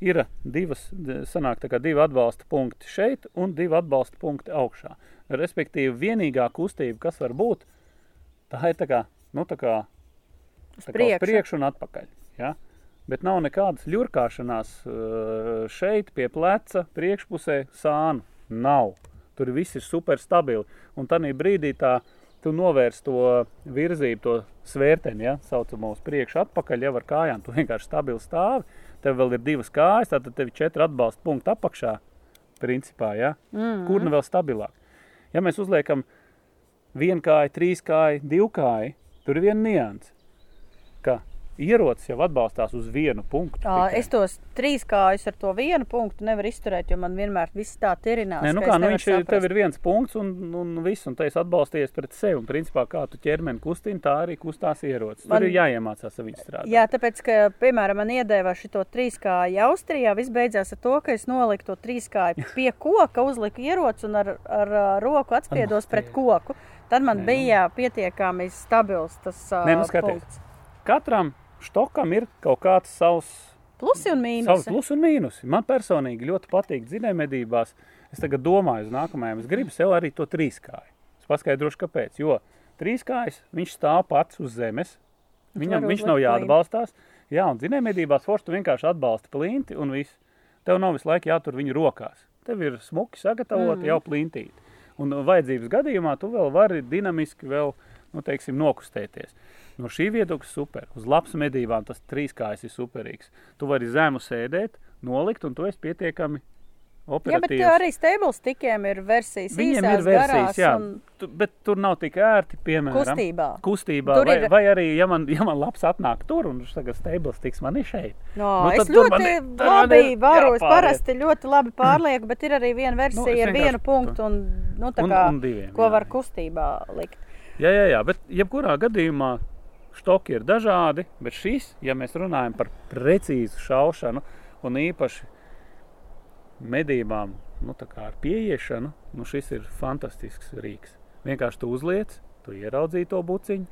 ir divas, sanāk, tā kā divi atbalsta punkti šeit un divi atbalsta punkti augšā. Respektīvi, vienīgā kustība, kas var būt, tā ir tā kā, nu, tā kā, priekšu. priekšu un atpakaļ. Ja? Bet nav nekādas ļurkāšanās šeit, pie pleca, priekšpusē, sānu. Nav. Tur viss ir super stabili. Un tādā brīdī tā, tu novērsi to virzību, to svērteni, ja, saucamo uz priekšu, atpakaļ jau ar kājām. Tu vienkārši stabili stāvi. Tev vēl ir divas kājas, tad tev ir četri atbalsta punkti apakšā. Principā, ja? Mm. Kur nu vēl stabilāk? Ja mēs uzliekam vienu kāju, trīs kāju, divu kāju, tur ir viena nianses. Ierocis jau atbalstās uz vienu punktu. Ā, tikai. Es tos trīs kājus ar to vienu punktu nevaru izturēt, jo man vienmēr viss tā tirinās. Nē, nu kā, nu viņš ir, tev ir viens punkts un, un viss, un tu esi atbalstījies pret sevi. Un principā, kā tu ķermeni kustini, tā arī kustās ierocis. Tur Man- ir jāiemācās ar viņu strādāt. Jā, tāpēc, ka, piemēram, man iedēvā šo trīskāju Austrijā, viss beidzās ar to, ka es noliku to trīskāju pie koka, uzliku ieroci un ar, ar, ar roku atspiedos pret koku. Tad man Nē, nu. bija pietiekami stabils tas Nē, nu skaties. punkts. Katram štokam ir kaut kāds savs Plusi un Savs mīnusi. plus un mīnus. Man personīgi ļoti patīk dzinējumedībās. Es tagad domāju uz nākamajām. Es gribu sev arī to trīskāju. Es paskaidrošu, kāpēc. Jo trīskājs viņš stāv pats uz zemes. Viņam viņš nav jāatbalstās. Jā, un dzinējumedībās forši vienkārši atbalsti plinti un viss. Tev nav visu laiku jātur viņu rokās. Tev ir smuki sagatavoti mm. jau plintīti. Un vajadzības gadījumā tu vēl vari dinamiski vēl, nu, teiksim, nokustēties. No šī viedokļa super. Uz labas medībām tas trīskājas ir superīgs. Tu vari zemu sēdēt, nolikt, un tu esi pietiekami Jā, bet operatīvs. arī stable stikiem ir versijas. Viņiem īsās, ir versijas, garās jā, un tu, bet tur nav tik ērti, piemēram, Kustībā. Kustībā, Tur vai, ir- vai arī, ja man, ja man labs atnāk tur un tagad stables tiks man ir šeit. No, Nu, es ļoti man ir- tur man labi ir varu, es jāpāriet. parasti ļoti labi pārlieku, bet ir arī viena versija Nu, es ar vienu punktu un, nu, tā Un- kā, un diviem, ko jā, var jā. kustībā likt. Jā, jā, jā, bet jebkurā gadījumā štoki ir dažādi, bet šis, ja mēs runājam par precīzu šaušanu un īpaši medībām, nu, ar pieiešanu, nu, šis ir fantastisks rīks. Vienkārši tu uzliec, tu ieraudzīji to buciņu,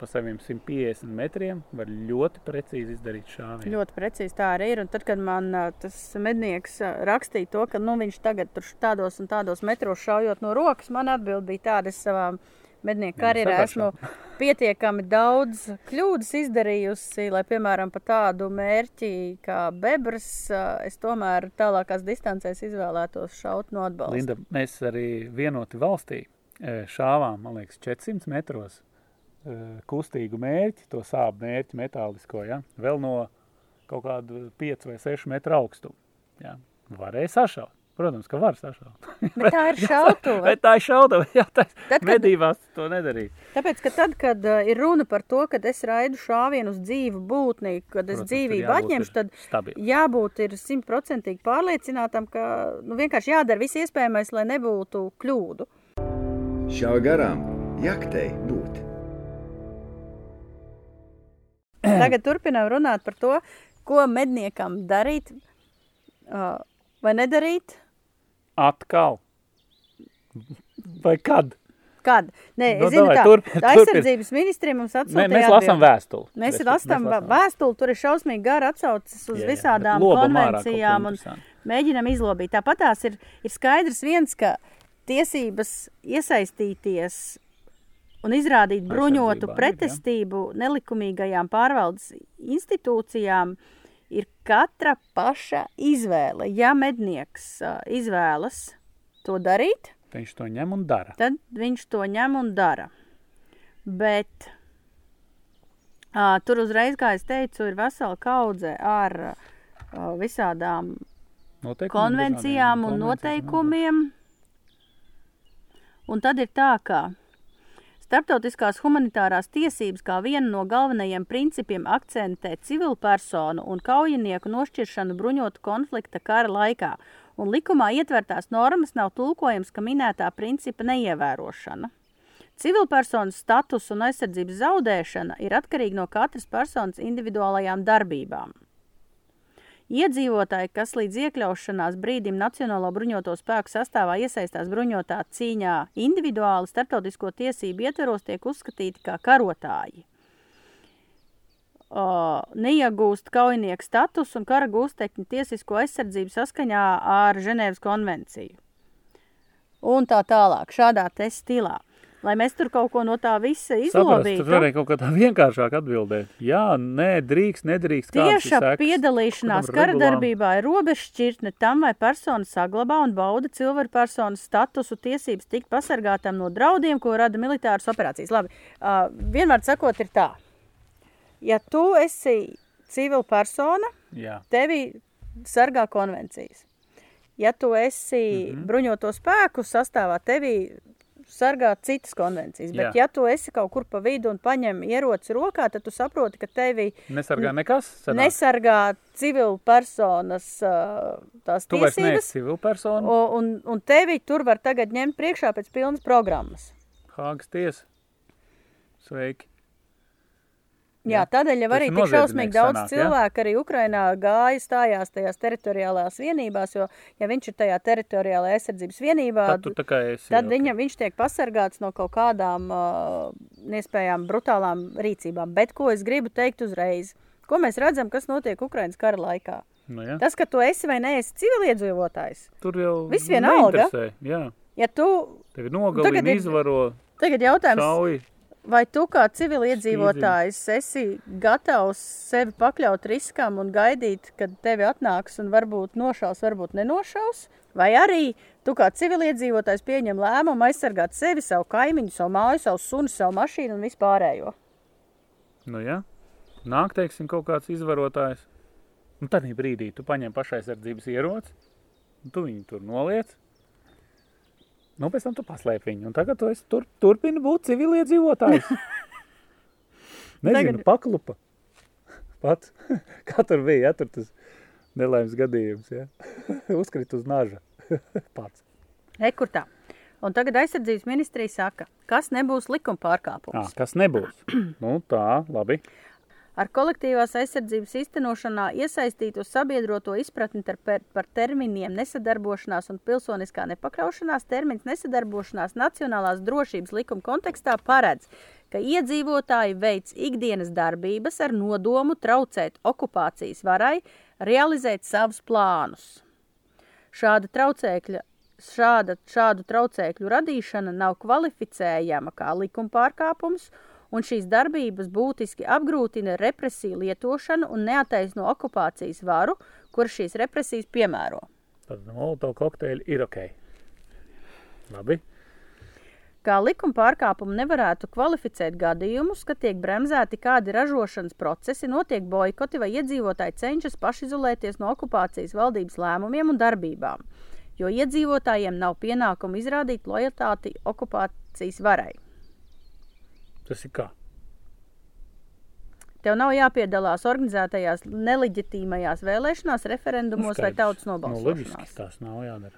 pa saviem 150 metriem var ļoti precīzi izdarīt šāvienu. Ļoti precīzi tā arī ir. Un tad, kad man tas mednieks rakstīja to, ka nu, viņš tagad tur tādos un tādos metros šaujot no rokas, man atbild bija tāda, es savā mednieku karjerā esmu pietiekami daudz kļūdas izdarījusi, lai, piemēram, pa tādu mērķi kā bebras, ā, es tomēr tālākās distancēs izvēlētos šaut no atbalsta. Linda, mēs arī vienoti valstī e, šāvām, man liekas, 400 metros e, kustīgu mērķi, to sāpju mērķi metālisko, ja? vēl no kaut kāda 5 vai 6 metru augstuma. Ja? Varēja sašaut. Protams, ka var sašaut. Bet tā ir šautuve. Bet tā ir šautuve. Jā, tā Tad, kad- medībās to nedarīt. Tāpēc, ka tad, kad uh, ir runa par to, ka es raidu šāvienu uz dzīvu būtni, kad es Protams, tur dzīvību atņemšu, ir tad stabili. jābūt ir simtprocentīgi pārliecinātam, ka nu, vienkārši jādara viss iespējamais, lai nebūtu kļūdu. Šauj garām, jaktei būt. Tagad turpinām runāt par to, ko medniekam darīt uh, vai nedarīt. Atkal. Vai kad? Kad? Nē, Nu, es zinu, tā turpin. aizsardzības ministrija mums atsūtīja. mēs lasām atbildi. vēstuli. Mēs Respektīvi, lasām lasām. vēstuli, tur ir šausmīgi gara atsauces uz Jā, jā, visādām konvencijām un mēģinam izlobīt. Tāpat tās ir, ir skaidrs viens, ka tiesības iesaistīties un izrādīt bruņotu ir, jā. pretestību nelikumīgajām pārvaldes institūcijām ir katra paša izvēle. Ja mednieks ā, izvēlas to darīt, Viņš to ņem un dara. tad viņš to ņem un dara. Bet uh, tur uzreiz, kā es teicu, ir vesela kaudze ar uh, visādām Noteikumi konvencijām un noteikumiem. Un tad ir tā, ka starptautiskās humanitārās tiesības kā viena no galvenajiem principiem akcentē civilpersonu un kaujinieku nošķiršanu bruņotu konflikta kara laikā, un likumā ietvertās normas nav tulkojams, ka minētā principa neievērošana. Civilpersonas status un aizsardzības zaudēšana ir atkarīga no katras personas individuālajām darbībām. Iedzīvotāji, kas līdz iekļaušanās brīdim Nacionālo bruņoto spēku sastāvā iesaistās bruņotā cīņā individuāli starptautisko tiesību ietveros, tiek uzskatīti kā karotāji. Uh, neiegūst kaujinieku status un kara gūstekņu tiesisko aizsardzību saskaņā ar Ženēvas konvenciju. Un tā tālāk, šādā stilā. Lai mēs tur kaut ko no tā visa izlobītu. tad varēja kaut kā tā vienkāršāk atbildēt. Jā, nē, drīkst, nedrīkst. Tieša piedalīšanās kara darbībā ir robežšķirtne tam, vai persona saglabā un bauda cilvēku personas statusu tiesības tikt pasargātam no draudiem, ko rada militāras operācijas. Labi, uh, vienmēr sakot, ir tā, ja tu esi civila persona, Jā, tevi sargā konvencijas. Ja tu esi mm. -hmm. bruņoto spēku sastāvā, tevi sargā citas konvencijas. Bet, Jā. ja tu esi kaut kur pa vidu un paņem ieroci rokā, tad tu saproti, ka tevi nesargā nekas. sanāk? nesargā civila personas tās Tu tiesības. civilpersona. Un, un, un tevi tur var tagad ņemt priekšā pēc pilnas programmas. Hāgas tiesa. Sveiki. Jā, tādēļ jau arī tik šausmīgi daudz sanāk, ja? cilvēku arī Ukrainā gāja, stājās tajās teritoriālajās vienībās, jo, ja viņš ir tajā teritoriālajā aizsardzības vienībā, Tad esi. tad viņa, viņš tiek pasargāts no kaut kādām uh, nespējām brutālām rīcībām. Bet ko es gribu teikt uzreiz? Ko mēs redzam, kas notiek Ukrainas kara laikā? Nu, jā. Tas, ka tu esi vai neesi civiliedzīvotājs, Tur jau Viss vienalga. ja tu Tagad nogalina, ir- izvaro, tagad jautājums, šauj. Vai tu kā civiliedzīvotājs esi gatavs sevi pakļaut riskam un gaidīt, kad tevi atnāks un varbūt nošaus, varbūt nenošaus? Vai arī tu kā civiliedzīvotājs pieņem lēmumu aizsargāt sevi, savu kaimiņu, savu māju, savu sunu, savu mašīnu un vispārējo? Nu, jā. Nāk, teiksim, kaut kāds izvarotājs. Un tad brīdī tu paņem pašaizsardzības ieroci un tu viņu tur noliec. Nu, pēc tam tu paslēp viņu, un tagad tu tur, turpini būt civiliedzīvotājs. Nezinu, Tagad- paklupa. Pats. Kā tur bija, ja tur tas nelaimes gadījums, ja? Uzkrit uz naža. Pats. Rekurtā. Un tagad aizsardzības ministrija saka, kas nebūs likuma pārkāpums. kas nebūs? nu, tā, labi. Ar kolektīvās aizsardzības iztenošanā iesaistīto sabiedroto izpratni per- par terminiem nesadarbošanās un pilsoniskā nepakļaušanās termins nesadarbošanās nacionālās drošības likuma kontekstā paredz, ka iedzīvotāji veic ikdienas darbības ar nodomu traucēt okupācijas varai realizēt savus plānus. Šāda traucēkļa, šāda, šādu traucēkļu radīšana nav kvalificējama kā likuma pārkāpums, un šīs darbības būtiski apgrūtina represiju lietošanu un neataisno okupācijas varu, kur šīs represijas piemēro. Tad molotov kokteļi ir ok. Labi. Kā likuma pārkāpumu nevarētu kvalificēt gadījumus, kad tiek bremzēti kādi ražošanas procesi, notiek boikoti vai iedzīvotāji cenšas pašizolēties no okupācijas valdības lēmumiem un darbībām, jo iedzīvotājiem nav pienākumu izrādīt lojatāti okupācijas varai. Tas ir kā? Tev nav jāpiedalās organizētajās neleģitīmajās vēlēšanās, referendumos vai Skaidrs. tautas Nu, loģiski, nobalsošanās. tas nav jādara.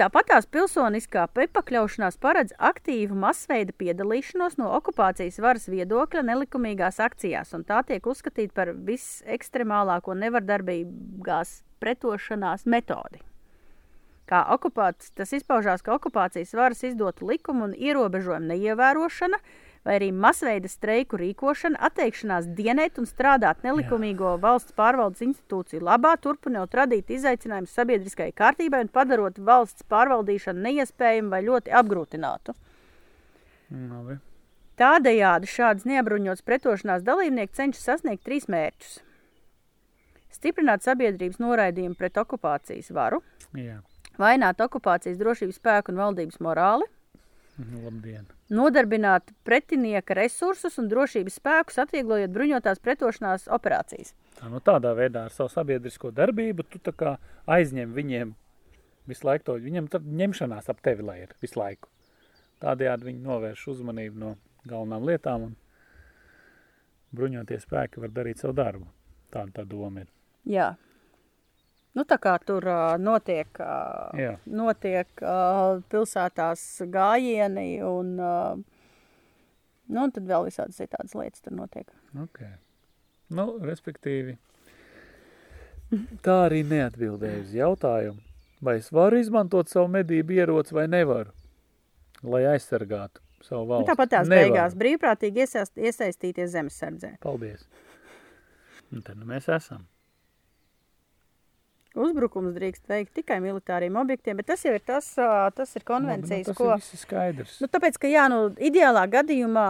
Tāpat tās pilsoniskā piepakļaušanās paredz aktīvu masveida piedalīšanos no okupācijas varas viedokļa nelikumīgās akcijās, un tā tiek uzskatīta par visekstremālāko nevardarbīgās pretošanās metodi. Kā okupāts, tas izpaužās, ka okupācijas varas izdotu likumu un ierobežojumu neievērošana, vai arī masveida streiku rīkošana, atteikšanās dienēt un strādāt nelikumīgo valsts pārvaldes institūciju labā, turpinot radīt izaicinājumus sabiedriskajai kārtībai un padarot valsts pārvaldīšanu neiespējamu vai ļoti apgrūtinātu. Labi. Tādējādi šādas neapbruņotas pretošanās dalībnieki cenšas sasniegt trīs mērķus. Stiprināt sabiedrības noraidījumu pret okupācijas varu, Jā. Vainot okupācijas drošības spēku un valdības morāli, Nu, Labdien. nodarbināt pretinieka resursus un drošības spēkus, atvieglojot bruņotās pretošanās operācijas. Tā, nu, tādā veidā ar savu sabiedrisko darbību tu aizņem viņiem visu laiku to. Viņam ņemšanās ap tevi, lai ir visu laiku. Tādējādi viņi novērš uzmanību no galvenām lietām un bruņoties spēki var darīt savu darbu. Tā, tā doma ir. Jā. Nu, tā kā tur uh, notiek, uh, Jā. notiek uh, pilsētās gājieni, un, uh, nu, un tad vēl visādas citādas lietas tur notiek. Okay. Nu, respektīvi, tā arī neatbildēja uz jautājumu, vai es varu izmantot savu medību ieroci vai nevaru, lai aizsargātu savu Nu, valsti. tāpat tās Nevaru. beigās brīvprātīgi iesaist, iesaistīties zemesardzē. Paldies. Un tad nu mēs esam. Uzbrukums drīkst veikt tikai militāriem objektiem, bet tas jau ir tas, tas ir konvencijas, Labi, nu, tas ko... ir viss skaidrs. Nu, tāpēc, ka jā, nu, ideālā gadījumā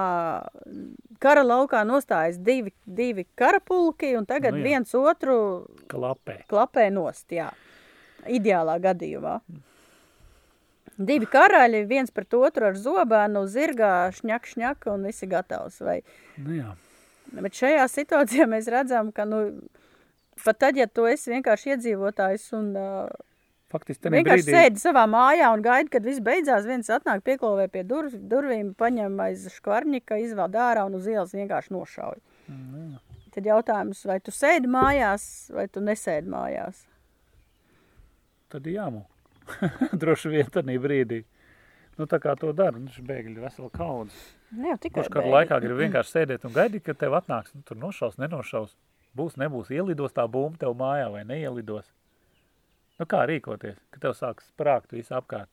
kara laukā nostājas divi, divi karapulki, un tagad Nu nu, jā. viens otru Klapē. klapē nost. Jā. Ideālā gadījumā. Divi karaļi, viens pret otru ar zobenu, zirgā, šņak, šņak, un visi gatavs. Vai, Nu jā. Bet šajā situācijā mēs redzam, ka nu, pat tad, ja tu esi vienkārši iedzīvotājs un uh, Faktiski vienkārši brīdī, sēdi savā mājā un gaidi, kad viss beidzās, viens atnāk pieklāvē pie dur, durvīm, paņem aiz škvarņika, izvēl ārā un uz ielas vienkārši nošauj. Mm, Tad jautājums, vai tu sēdi mājās, vai tu nesēdi mājās? tad jāmūk. Droši vien tenī brīdī. Nu, tā kā to dara, nu, šis bēgļi ir vesela kaudze. Kurš bēgļi. laikā grib vienkārši sēdēt un gaidīt, ka tev atnāks, nu, tur nošaus, nenošaus. Būs, nebūs, ielidos tā bumba tev mājā vai neielidos. Nu, kā rīkoties, ka tev sāks sprākt visu apkārt?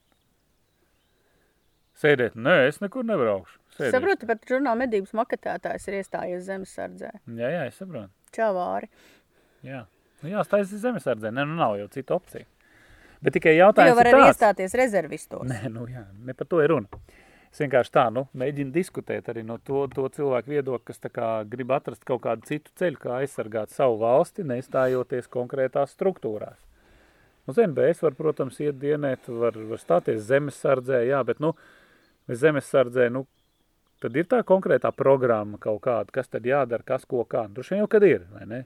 Sēdēt, nē, es nekur nebraukšu. Sēdēšu. Saprotu, pat žurnāla medības maketētājs ir iestājies zemesardzē. Jā, jā, es saprotu. Čavāri. Jā, nu, jāstājas zemesardzē. Nē, nu nav jau cita opcija. Bet tikai Tu jautājums jau var arī tāds. iestāties rezervistos. Nē, nu jā, ne par to ir runa. Es vienkārši tā, nu, mēģinu diskutēt arī no to, to cilvēku viedokļa, kas kā grib atrast kaut kādu citu ceļu, kā aizsargāt savu valsti, nestājoties konkrētās struktūrās. Nu, ZNBS var, protams, iet dienēt, var, var stāties zemesardzē, jā, bet, nu, zemesardzē, nu, tad ir tā konkrētā programma kaut kāda, kas tad jādara, kas ko kā. Droši vien jau, kad ir, vai ne?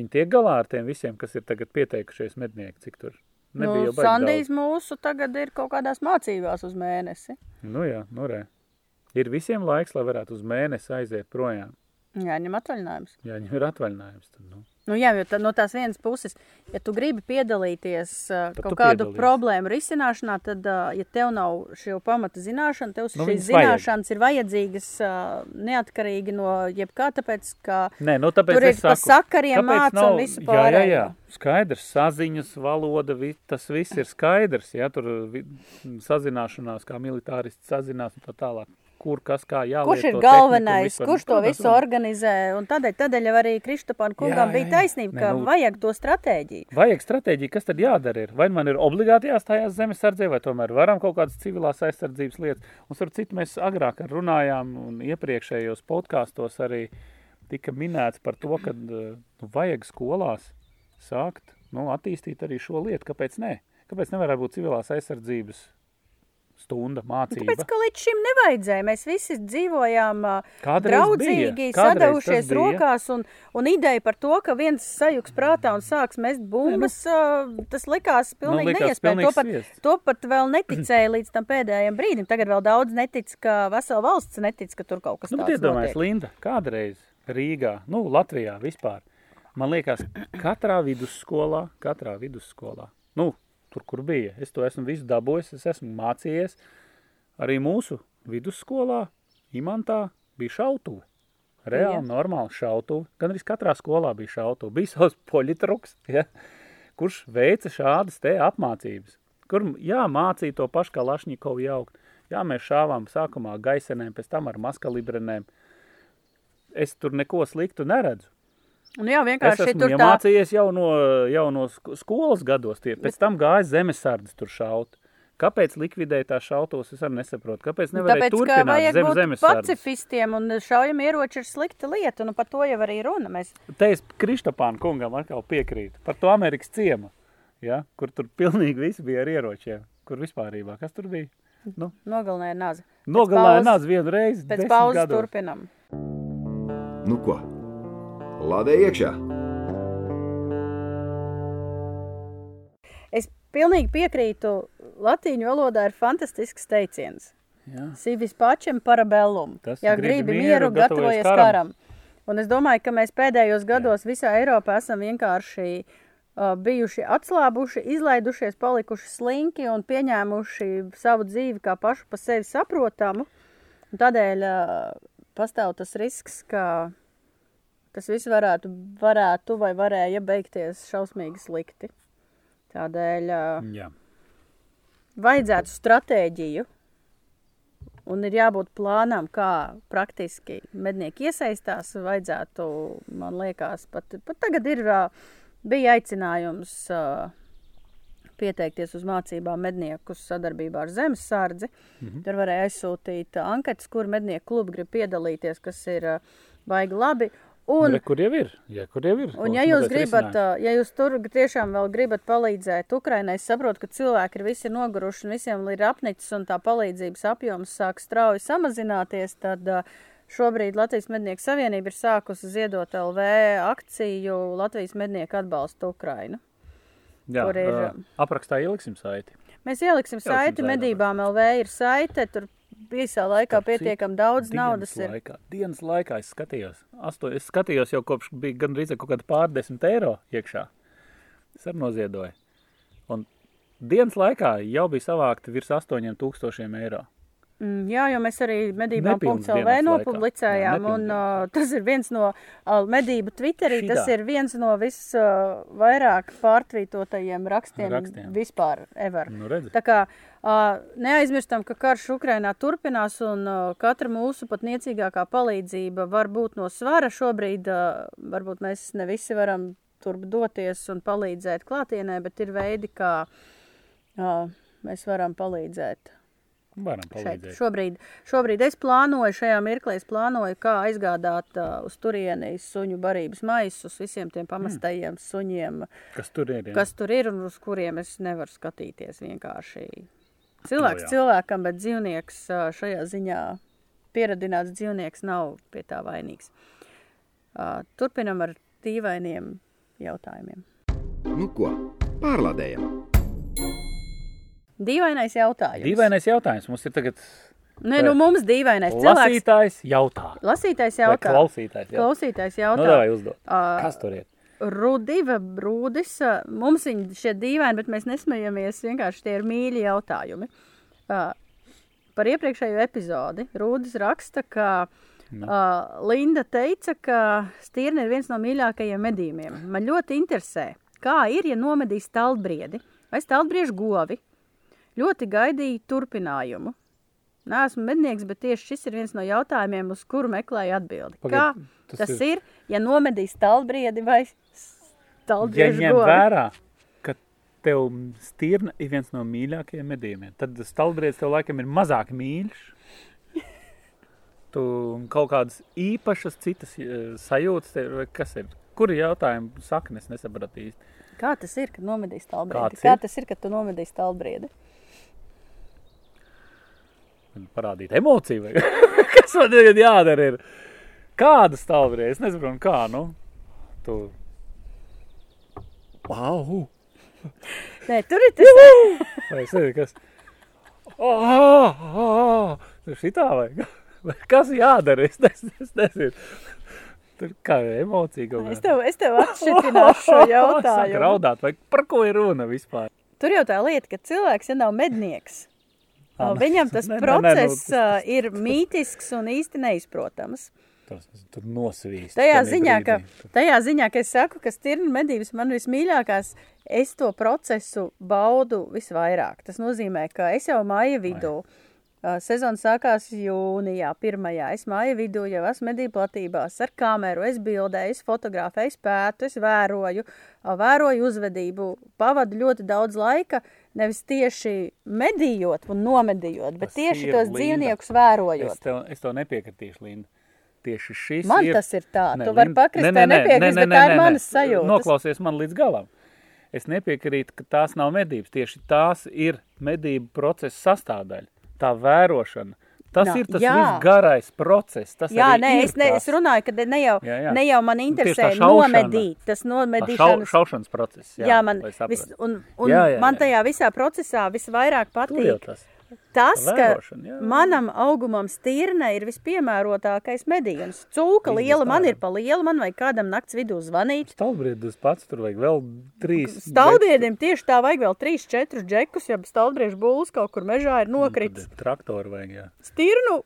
Viņi tiek galā ar tiem visiem, kas ir tagad pieteikušies mednieki, cik tur Nebija Nu, Sandijs mūsu tagad ir kaut kādās mācībās uz mēnesi. Nu jā, nu re. Ir visiem laiks, lai varētu uz mēnesi aiziet projām. Jāņem atvaļinājums. Jā, viņam ir atvaļinājums. Tad, nu. Nu, jā, jo tā, no tās vienas puses, ja tu gribi piedalīties uh, kaut kādu problēmu risināšanā, tad, uh, ja tev nav šo pamata zināšana, tev Nu, šīs viņas vajag. zināšanas ir vajadzīgas uh, neatkarīgi no jebkā, tāpēc, ka Nē, nu tāpēc tur ir es pa saku, sakariem māca nav- un visu Jā, jā, jā. pārējo. Skaidrs, saziņas, valoda, vi, tas viss ir skaidrs. Ja, tur vi, sazināšanās, kā militāristi sazinās un tā tālāk. Kur, kas, kā jālieto. Kurš ir galvenais, vispār. kurš to visu organizē? Un tādēļ, tādēļ arī Kristopam kungam jā, bija jā. taisnība, Nē, ka nu- vajag to stratēģiju. Vajag stratēģiju, kas tad jādara ir. Vai man ir obligāti jāstājās zemesardzē, vai tomēr varam kaut kādas civilās aizsardzības lietas. Un starp citu mēs agrāk runājām un iepriekšējos podkāstos arī tika minēts par to, ka nu, vajag skolās sākt nu, attīstīt arī šo lietu. Kāpēc ne? Kāpēc nevarētu būt civilās aizsardzības stunda, mācība? Tāpēc, ka līdz šim nevajadzēja. Mēs visi dzīvojām Kādreiz draudzīgi, sadavušies rokās, un, un ideja par to, ka viens sajūgs prātā un sāks mest bumbas, ā, tas likās pilnīgi Nu, likās neiespējami. To pat, to pat vēl neticēja līdz tam pēdējiem brīdim. Tagad vēl daudz netic, ka vesela valsts netic, ka tur kaut kas Nu, tāds iedomājieties, notiek. Linda, kādreiz Rīgā, nu, Latvijā vispār. Man liekas, katrā vidusskolā, katrā vidusskolā, nu, tur, kur bija, es to esmu visu dabūjis, es esmu mācījies. Arī mūsu vidusskolā, Imantā, bija šautuve. Reāli, Jā. normāli šautuve. Gan arī katrā skolā bija šautuve. Bija savs poļitruks, ja, kurš veica šādas te apmācības. Kur, jā, mācīja to pašu kā Lašņikovu jaukt. Jā, mēs šāvām sākumā gaisenēm, pēc tam ar maskalibrenēm. Es tur neko sliktu neredzu. Un jā, Es vienkārši esmu tur tā. iemācījies jau no, jau no sk- skolas gados. Tie. Pēc tam gāja zemesardzes tur šaut. Kāpēc likvidēja tā šautos, es arī nesaprotu. Kāpēc nevarēja Tāpēc, turpināt vajag zem zemesardzes? pacifistiem un šaujam ieroči ir slikta lieta, un par to jau arī runa. Mēs Te es Kristapāna kungam atkal piekrītu. Par to Amerikas ciemu, ja? kur tur pilnīgi viss bija ar ieročiem. Kur vispārībā, kas tur bija? Nu. Nogalināja pauzes- nāc vienu reizi. Pēc pauzes turpinam. Nu ko? Lādē iekšā! Es pilnīgi piekrītu. Latīņu valodā ir fantastisks teiciens. Jā. Sivis pačem parabellum. Tas Ja gribi mieru, mieru, gatavojies karam. karam. Un es domāju, ka mēs pēdējos gados visā Eiropā esam vienkārši uh, bijuši atslābuši, izlaidušies, palikuši slinki un pieņēmuši savu dzīvi kā pašu pa sevi saprotamu. Un tādēļ uh, pastāv tas risks, ka tas viss varētu, varētu vai varēja beigties šausmīgi slikti. Tādēļ Jā. vajadzētu stratēģiju. Un ir jābūt plānam, kā praktiski mednieki iesaistās. Vajadzētu, man liekas, pat, pat tagad ir, bija aicinājums pieteikties uz mācībām medniekus sadarbībā ar Zemesardzi. Mm -hmm. Tur varēja aizsūtīt anketas, kur mednieku klubi grib piedalīties, kas ir baigi labi. Un, Re, kur jau ir? Jā, kur jau ir? Un, ja jūs gribat, ja jūs tur tiešām vēl gribat palīdzēt Ukrainai, es saprotu, ka cilvēki ir visi noguruši un visiem ir apnicis un tā palīdzības apjoms sāk strauji samazināties, tad šobrīd Latvijas Mednieku Savienība ir sākusi ziedot LV akciju Latvijas Mednieku atbalstu Ukrainu. Jā, kur ir, ā, aprakstā ieliksim saiti. Mēs ieliksim Ieliksim saiti. medībām LV ir saite, tur visā laikā Starp citu, pietiekam daudz Dienas naudas ir. Laikā, dienas laikā es skatījos. Asto, es skatījos jau kopš bija gandrīz kaut kāda pārdesmit eiro iekšā. Es arī noziedoju. Un dienas laikā jau bija savākti virs 8000 eiro. Mm, jā, jo mēs arī medībām Nepilnas .lv dienas laikā. nopublicējām, Jā, un uh, tas ir viens no uh, medību Twitterī, Šitā. tas ir viens no visvairāk uh, pārtvītotajiem rakstiem, Rakstiem. vispār ever. Nu, redzi. Tā kā uh, neaizmirstam, ka karš Ukrainā turpinās, un katra mūsu pat niecīgākā palīdzība var būt no svara. Šobrīd varbūt mēs ne visi varam tur doties un palīdzēt klātienē, bet ir veidi, kā mēs varam palīdzēt. Varam Šeit, palīdzēt. šobrīd, šobrīd es plānoju, šajā mirklī es plānoju, kā aizgādāt uh, uz turieni suņu barības maisus visiem tiem pamestajiem mm. suņiem, Kas tur ir? Jā? kas tur ir un uz kuriem es nevaru skatīties vienkārši. Cilvēks jā. cilvēkam, bet dzīvnieks uh, šajā ziņā, pieradināts dzīvnieks nav pie tā vainīgs. Uh, turpinam ar dīvainiem jautājumiem. Nu ko? Pārlādējam! Dīvainais jautājums. Dīvainais jautājums. Mums ir tagad Nē, nu mums dīvainais cilvēks. lasītājs jautā. Lasītājs Vai jautā. klausītājs jautā. Klausītājs Nu, jautā. davai uzdot. Ā, Kas tur ir? Rudiva brūdis, mums viņi šie dīvaini, bet mēs nesmējamies, vienkārši tie ir mīļi jautājumi. Uh, par iepriekšējo epizodi Rūdis raksta, ka uh, Linda teica, ka stīrne ir viens no mīļākajiem medījumiem. Man ļoti interesē, kā ir, ja nomedīs stalbriedi vai stalbriežu govi. Ļoti gaidīju turpinājumu. Nē, esmu mednieks, bet tieši šis ir viens no jautājumiem, uz kuru meklēju atbildi. Kā Pagaid, tas, tas tas ir- ir? ja nomedīs stalbriedi vai Ja stalbriežu ņem govi? vērā, tev stirna ir viens no mīļākajiem medījumiem, tad stalbriedis tev laikam ir mazāk mīļš. Tu kaut kādas īpašas citas eh, sajūtas, tev, kas ir? Kur ir jautājumi saknes nesapratu īsti? Kā tas ir, kad nomedīs stalbriedi? Kā ir? tas ir, kad tu nomedīs stalbriedi? Parādīt emociju kas man tagad jādara ir? Kāda stalbriedi? Es nesaprotu, kā, nu? Tu... Wow! Nē, tur ir tas. Vai es nezinu, kas. Oh, oh, oh. Šitā vai kas jādara? Es, nes, es nezinu. Tur kā emocija kaut Es tev, es tev atšķirināšu šo jautājumu. raudāt, vai par ko ir runa vispār? Tur jau tā lieta, ka cilvēks, ja nav mednieks, Nu, viņam tas nu, process tas- ā, ir mītisks un īsti neizprotams. Tas tur nosvīst. Tajā ziņā, ka, brīdī. tajā ziņā, ka es saku, ka stirnu medības man vismīļākās, es to procesu baudu visvairāk. Tas nozīmē, ka es jau māja vidū, ā, sezona sākās jūnijā, pirmajā, es māja vidū jau esmu medību platībās ar kameru, es bildēju, es fotografēju, es pētu, es vēroju, ā, vēroju uzvedību, pavadu ļoti daudz laika, nevis tieši medījot un nomedījot, bet Tas tieši tos Linda. dzīvniekus vērojot. Es tev, es tev nepiekritīšu, Linda. Tieši šis Man ir... tas ir tā. Nē, Tu vari pakrist nē, nē, nē, nē, nē, tā ir manas sajūtas. Noklausies man līdz galam. Es nepiekrītu, ka tās nav medības. Tieši tās ir medību procesa sastāvdaļa. Tā vērošana. Tas Nā, ir tas jā. viss garais process. Tas Jā, nē, es, ne, es runāju, ka ne jau, Jā, jā. ne jau man Nu, interesē šaušana. nomedīt. Tas tā šau, nomedīšanas. šaušanas process. Jā, jā man, vis, un, un Jā, jā, man jā. tajā visā procesā visvairāk Tur jau patīk tas. Tas, tā ka jā. manam augumam stirne ir vispiemērotākais medījums. Cūka Viss liela bez man tā, ir pa lielu, man vajag kādam nakts vidū zvanīt. Stalbriedis pats tur vajag vēl trīs. Stalbriedim tieši tā vajag vēl 3-4 džekus, ja stalbriežu būlis kaut kur mežā ir nokritis. Traktoru vajag, jā. Stirnu,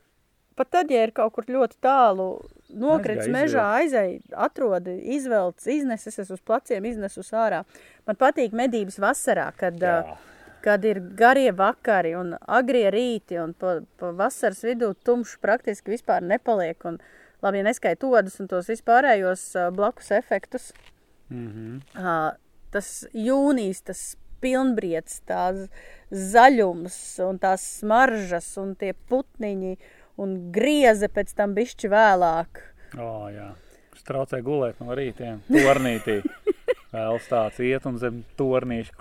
pat tad, ja ir kaut kur ļoti tālu nokritis mežā, aizēj, atrod, izvelc, iznes, es esmu uz pleciem iznesus ārā. Man patīk medības vasarā, kad, Jā. Kad ir garie vakari un agrie rīti un pa, pa vasaras vidū tumšs praktiski vispār nepaliek. Un, labi, ja neskait odus un tos vispārējos ā, blakus efektus. Mhm. Ā, tas jūnijas, tas pilnbriets, tās zaļums un tās smaržas un tie putniņi un grieze pēc tam bišķi vēlāk. O, jā. Kas traucē gulēt no rītiem. Tornītī. Vēl tāds iet un zem tornīša.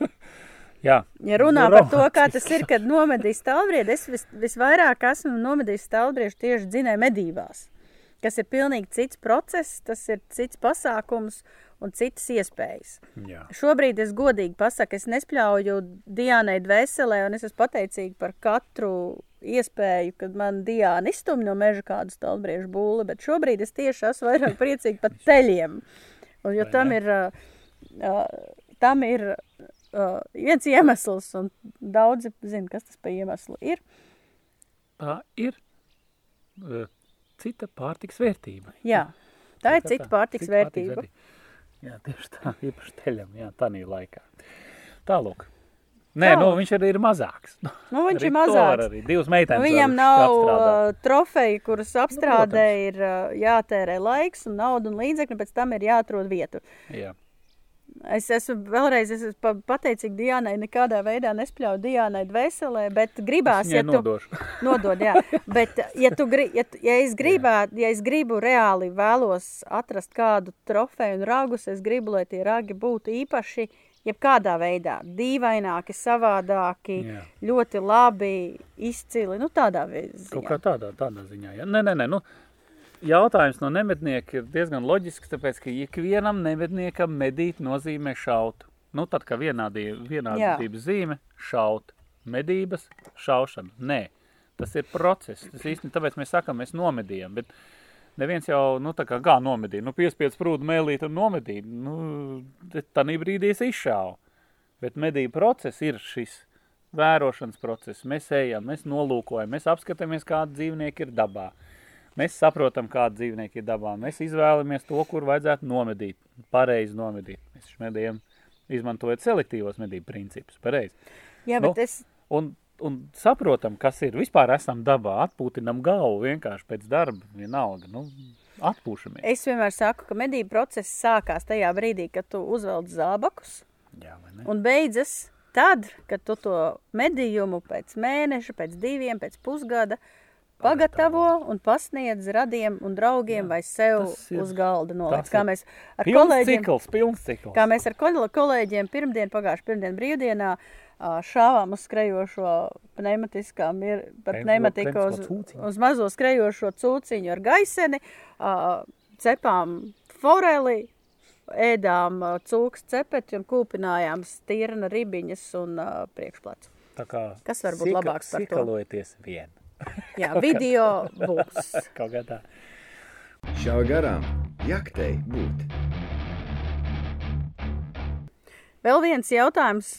jā. Ja runā par to, kā tas ir, kad nomedīs stāvbriedi, es vis, visvairāk esmu nomedījis stāvbriežu tieši dzinēju medībās, kas ir pilnīgi cits process, tas ir cits pasākums un citas iespējas. jā. Šobrīd es godīgi pasaku, es nespļauju Diānai dvēselē, un es esmu pateicīga par katru iespēju, kad man Diāna izstumj no meža kādu stalbriežu būli, bet šobrīd es tieši esmu vairāk priecīga par teļiem. Un, jo tam ir, uh, tam ir uh, viens iemesls, un daudzi zina, kas tas pa iemeslu ir. Tā ir uh, cita pārtiks vērtība. Jā, tā ir Kā cita pārtiks vērtība. Jā, tieši tā, īpaši teļam, jā, tādā laikā. Tālūk. Nē, Tā. nu, viņš arī ir mazāks. Nu, viņš ir mazāks. Arī divas meitenes. Nu, viņam nav apstrādāt. uh, trofeju, kuras apstrādē protams. ir uh, jātērē laiks un nauda un līdzekļi, pēc tam ir jāatrod vietu. Jā. Es esmu vēlreiz es esmu pa- pateicīga Diānai, nekādā veidā nespļauju Diānai dvēselē, bet gribās, ja tu nodošu. nodod, jā. Bet, ja, tu gri, ja, tu, ja, es gribētu, ja es gribu reāli vēlos atrast kādu trofeju un ragus, es gribu, lai tie ragi būtu īpaši, jebkādā veidā, dīvaināki, savādāki, Jā. ļoti labi, izcili, nu tādā veidā. Kaut kā tādā, tādā ziņā. Ja? Nē, nē, nē. Nu, jautājums no nemednieka ir diezgan loģisks, tāpēc, ka ikvienam nemedniekam medīt nozīmē šaut. Nu, tad, kā vienādī, vienādības zīme, šaut, medības, šaušana. Nē, tas ir process. Tas īstenībā tāpēc mēs sakām, mēs nomedījam. Bet neviens jau, nu, tā kā gā nomedīja. Nu, piespiedz prūdu mēlīt un nomedīja. Nu, tā brīdī es izšāvu. Bet medību process ir šis vērošanas process. Mēs ejam, mēs nolūkojam, mēs apskatāmies, kāda dzīvnieki ir dabā. Mēs saprotam, kāda dzīvnieki ir dabā. Mēs izvēlamies to, kur vajadzētu nomedīt, pareizi nomedīt. Mēs medījam, izmantojot selektīvos medību principus, pareizi. Jā, bet nu, es... Un, un saprotam, kas ir. Vispār esam dabā, atpūtinam galvu vienkārši pēc darba, vienalga. Nu, atpūšamies. Es vienmēr saku, ka medību process sākās tajā brīdī, kad tu uzvelc zābakus. Jā, un beidzas tad, kad tu to medījumu pēc mēneša, pēc diviem, pēc pusgada pagatavo un pasniedz radiem un draugiem Jā, vai sev uz galda noliec. Kā mēs ar kolēģiem, cikls, cikls. kā mēs ar kolēģiem pirmdien, pagājuši pirmdien brīvdienā šāvām uz skrejošo pneumatiskām, par pneumatiku uz, uz mazo skrejošo cūciņu ar gaiseni, cepām foreli, ēdām cūks cepeti un kūpinājām stirna ribiņas un priekšplats. Tā kā Kas var būt labāks par to? Sikalojieties vien. Jā, video būs. Kaut kā tā. Šā garām jaktei būt. Vēl viens jautājums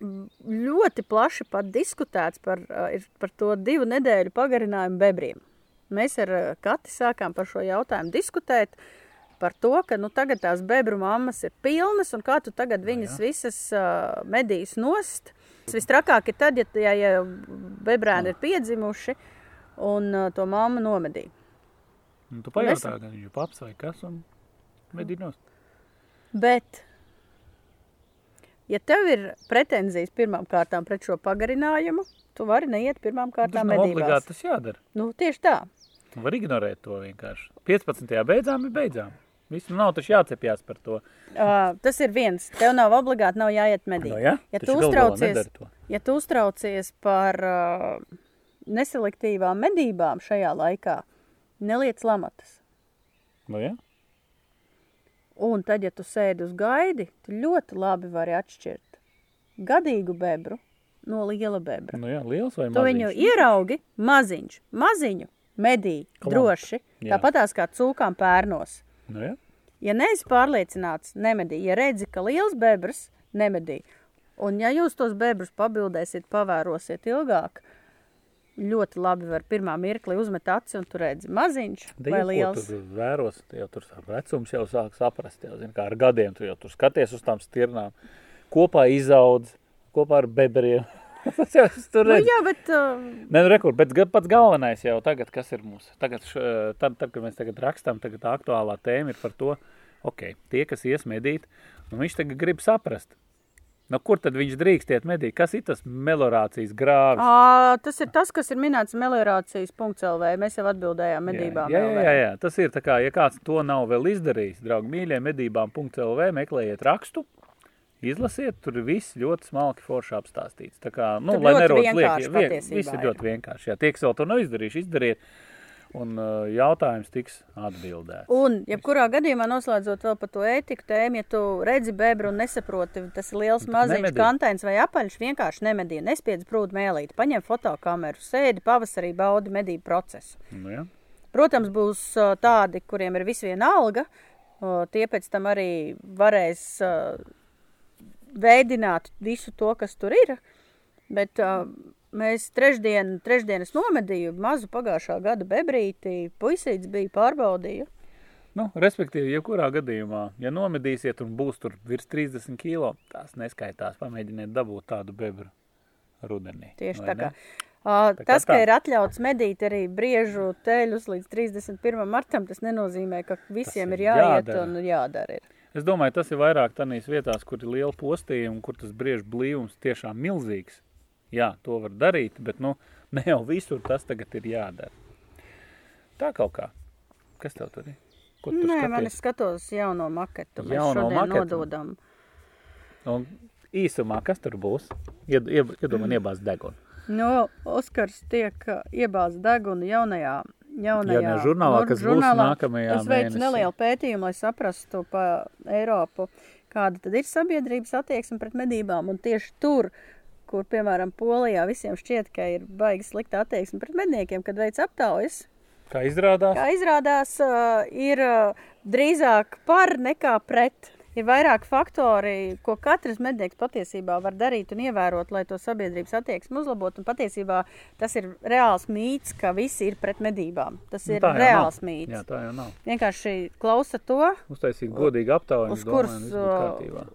ļoti plaši pat diskutēts par, ir par to divu nedēļu pagarinājumu bebriem. Mēs ar Kati sākām par šo jautājumu diskutēt. Par to, ka nu, tagad tās bebru mammas ir pilnas un kā tu tagad viņas jā. visas uh, medīs nost. Visstrakāk ir tad, ja, ja, ja bebrēni ir piedzimuši un uh, to mammu nomedī. Un tu pajautā, gan viņš ir paps vai kas un medī nost. Bet, ja tev ir pretenzijas pirmām kārtām pret šo pagarinājumu, tu vari neiet pirmām kārtām medībās. Tas nav obligāti tas jādara. Nu, tieši tā. Tu vari ignorēt to vienkārši. 15. beidzām ir beidzām. Viss nav jācepjas par to. Uh, tas ir viens. Tev nav obligāti nav jāiet medīt. No, ja? Ja, tu uztraucies, ja tu uztraucies par uh, neselektīvām medībām šajā laikā, neliec lamatas. No, ja? Un tad, ja tu sēdi uz gaidi, tu ļoti labi vari atšķirt gadīgu bebru no liela bebra. Nu jā, liels vai maziņš? Tu viņu ieraugi maziņš, maziņu medī Klam. droši, tāpatās kā cūkām pērnos. Nu, ja? ja neesi pārliecināts, nemedī. Ja redzi, ka liels bebrs, nemedī. Un ja jūs tos bebrus pabildēsiet, pavērosiet ilgāk, ļoti labi var pirmā mirkli uzmet aci un tu redzi maziņš da, vai liels. Tur vēros, jau tur vecums jau sāk saprast, jau zin, kā ar gadiem tu jau tur skaties uz tām stirnām. Kopā izaudz, kopā ar bebriem. Tas jau tur nu, jā, bet... Uh... Nē, nu, rekur, bet pats galvenais jau tagad, kas ir mums, tagad, tad, tad, kad mēs tagad rakstām, tagad aktuālā tēma ir par to, ok, tie, kas ies medīt, un viņš tagad grib saprast, Nu, kur tad viņš drīkst iet medīt? Kas ir tas melorācijas grāvis? À, tas ir tas, kas ir minēts melorācijas.lv. Mēs jau atbildējām medībām. Jā, jā, jā, jā. Tas ir tā kā, ja kāds to nav vēl izdarījis, draugi mīļie, medībām.lv meklējiet rakstu, Izlasiet, tur viss ļoti smalki forši apstāstīts. Tā kā, nu, tur lai nerodas lieki, vien, viss ir ļoti vienkārši. Jā, tie, kas vēl to nav izdarījuši, izdariet, un uh, jautājums tiks atbildēts. Un, jebkurā gadījumā noslēdzot vēl par to ētiku tēmu, ja tu redzi bebru un nesaproti, tas ir liels maziņš kantains vai apaļš, vienkārši nemedī, nespiedz prūdu mēlīt, paņem fotokameru, sēdi pavasarī, baudi medību procesu. Nu, ja. Protams, būs uh, tādi, kuriem ir visviena alga, uh, tie pēc tam arī varēs uh, veidināt visu to, kas tur ir. Bet uh, mēs trešdien, trešdienas nomedīju mazu pagājušā gada bebrīti, puisīts bija pārbaudīju. Nu, respektīvi, jebkurā gadījumā, ja nomedīsiet un būs tur virs 30 kilo, tās neskaitās, pamēģiniet dabūt tādu bebru rudenī. Tieši tā kā. Uh, tas, ka ir atļauts medīt arī briežu teļus līdz 31. martam, tas nenozīmē, ka visiem tas ir jāiet jādara. un jādara. Ir. Es domāju, tas ir vairāk tādās vietās, kur ir liela postījuma, kur tas briežu blīvums tiešām milzīgs. Jā, to var darīt, bet nu, ne jau visur tas tagad ir jādara. Tā kaut kā. Kas tev tur ir? Ko tu Nē, skaties? man es skatos jauno maketu. Mēs jauno maketu. nododam. Un īsumā, kas tur būs? Ied, ied, iedomā, iebāz degunu. Nu, Oskars tiek iebāz degunu jaunajā jaunajā ja žurnālā, kas žurnālā, būs nākamajā Es veicu nelielu pētījumu, lai saprastu pa Eiropu, kāda tad ir sabiedrības attieksme pret medībām. Un tieši tur, kur, piemēram, Polijā visiem šķiet, ka ir baigi slikta attieksme pret medniekiem, kad veids aptaujas, Kā izrādās, kā izrādās, ā, ir ā, drīzāk par nekā pret. Ir vairāk faktori, ko katrs mednieks patiesībā var darīt un ievērot, lai to sabiedrības attieksmi uzlabotu. Patiesībā tas ir reāls mīts, ka visi ir pret medībām. Tas Nu, ir jau reāls nav. mīts. Jā, tā jau nav. Vienkārši klausa to, Uztaisīt godīgi aptauju, uz kuras kārtībā.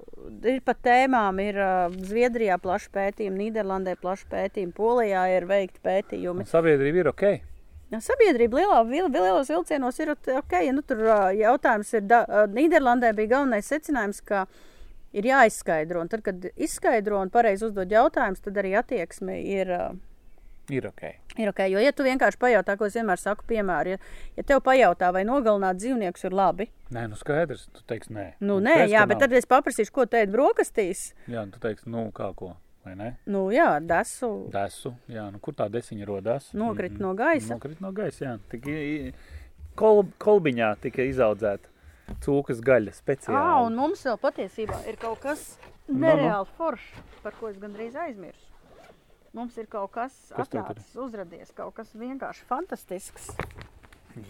ir pat tēmām, ir uh, Zviedrijā plaši pētījumi, Nīderlandē plaši pētījumi, Polijā ir veikti pētījumi. Un sabiedrība ir ok. Sabiedrība lielā, vil, lielos vilcienos ir ok. Ja, nu, tur jautājums ir, da, Nīderlandē bija galvenais secinājums, ka ir jāizskaidro. Un tad, kad izskaidro un pareizi uzdod jautājumus, tad arī attieksme ir. Ir ok. Ir ok, jo, ja tu vienkārši pajautā, ko es vienmēr saku, piemēram, ja, ja tev pajautā, vai nogalināt dzīvniekus ir labi, Nē, nu skaidrs, tu teiksi nē. nu, Nu, nē, jā, bet nav. tad es paprasīšu, ko teikt brokastīs. Jā, nu, tu teiksi, nu, kā ko? Nu, jā, desu. Desu, jā, nu, kur tā desiņa rodās? Nokrit no gaisa. Nokrit no gaisa, jā. Tik kol, kolbiņā tika izaudzēta cūkas gaļa speciāli. Jā, un mums vēl patiesībā ir kaut kas Nu, nu. nereāli foršs, par ko es gandrīz aizmirsu. Mums ir kaut kas, atnācis, uzradies, kaut kas vienkārši fantastisks.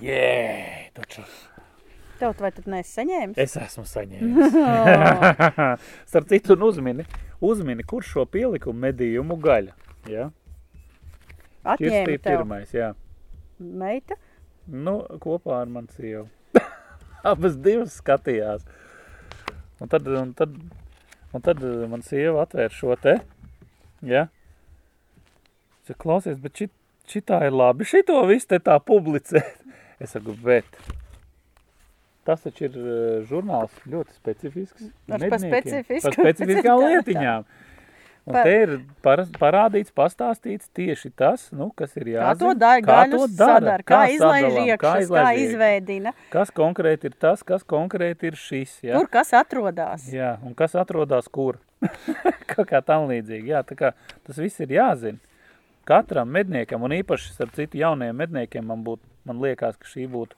Jē, taču Tev vai tad neesi saņēmis? es esmu saņēmis. Starp citu, un uzmini, uzmini, kurš šo pielikumu medījumu gaļa. Jā, Atņēma tev pirmais, jā. meita. Nu, kopā ar manu sievu. Abas divas skatījās. Un tad, un tad, un tad eh, man sieva atvēra šo te. Ja? Klausies, bet šit, šitā ir labi. Šito visu te tā publicēt. Es saku, bet tas taču ir eh, žurnāls ļoti specifisks. Ar Par specifiskām Tā, tā. lietiņām. Un Pa- te ir par, parādīts, pastāstīts tieši tas, nu, kas ir Kā jāzina. to dara, kā to dara, sadara, kā izlaiž sadalām, iekšas, kā izlaiž iekšas. izveidina, Kas konkrēti ir tas, kas konkrēti ir šis. Ja? kur kas atrodas. Jā, un kas atrodas kur? Kaut kā tam līdzīgi. Jā, tā kā tas viss ir jāzina. Katram medniekam, un īpaši ar citu jaunajiem medniekiem, man, būt, man liekas, ka šī būtu.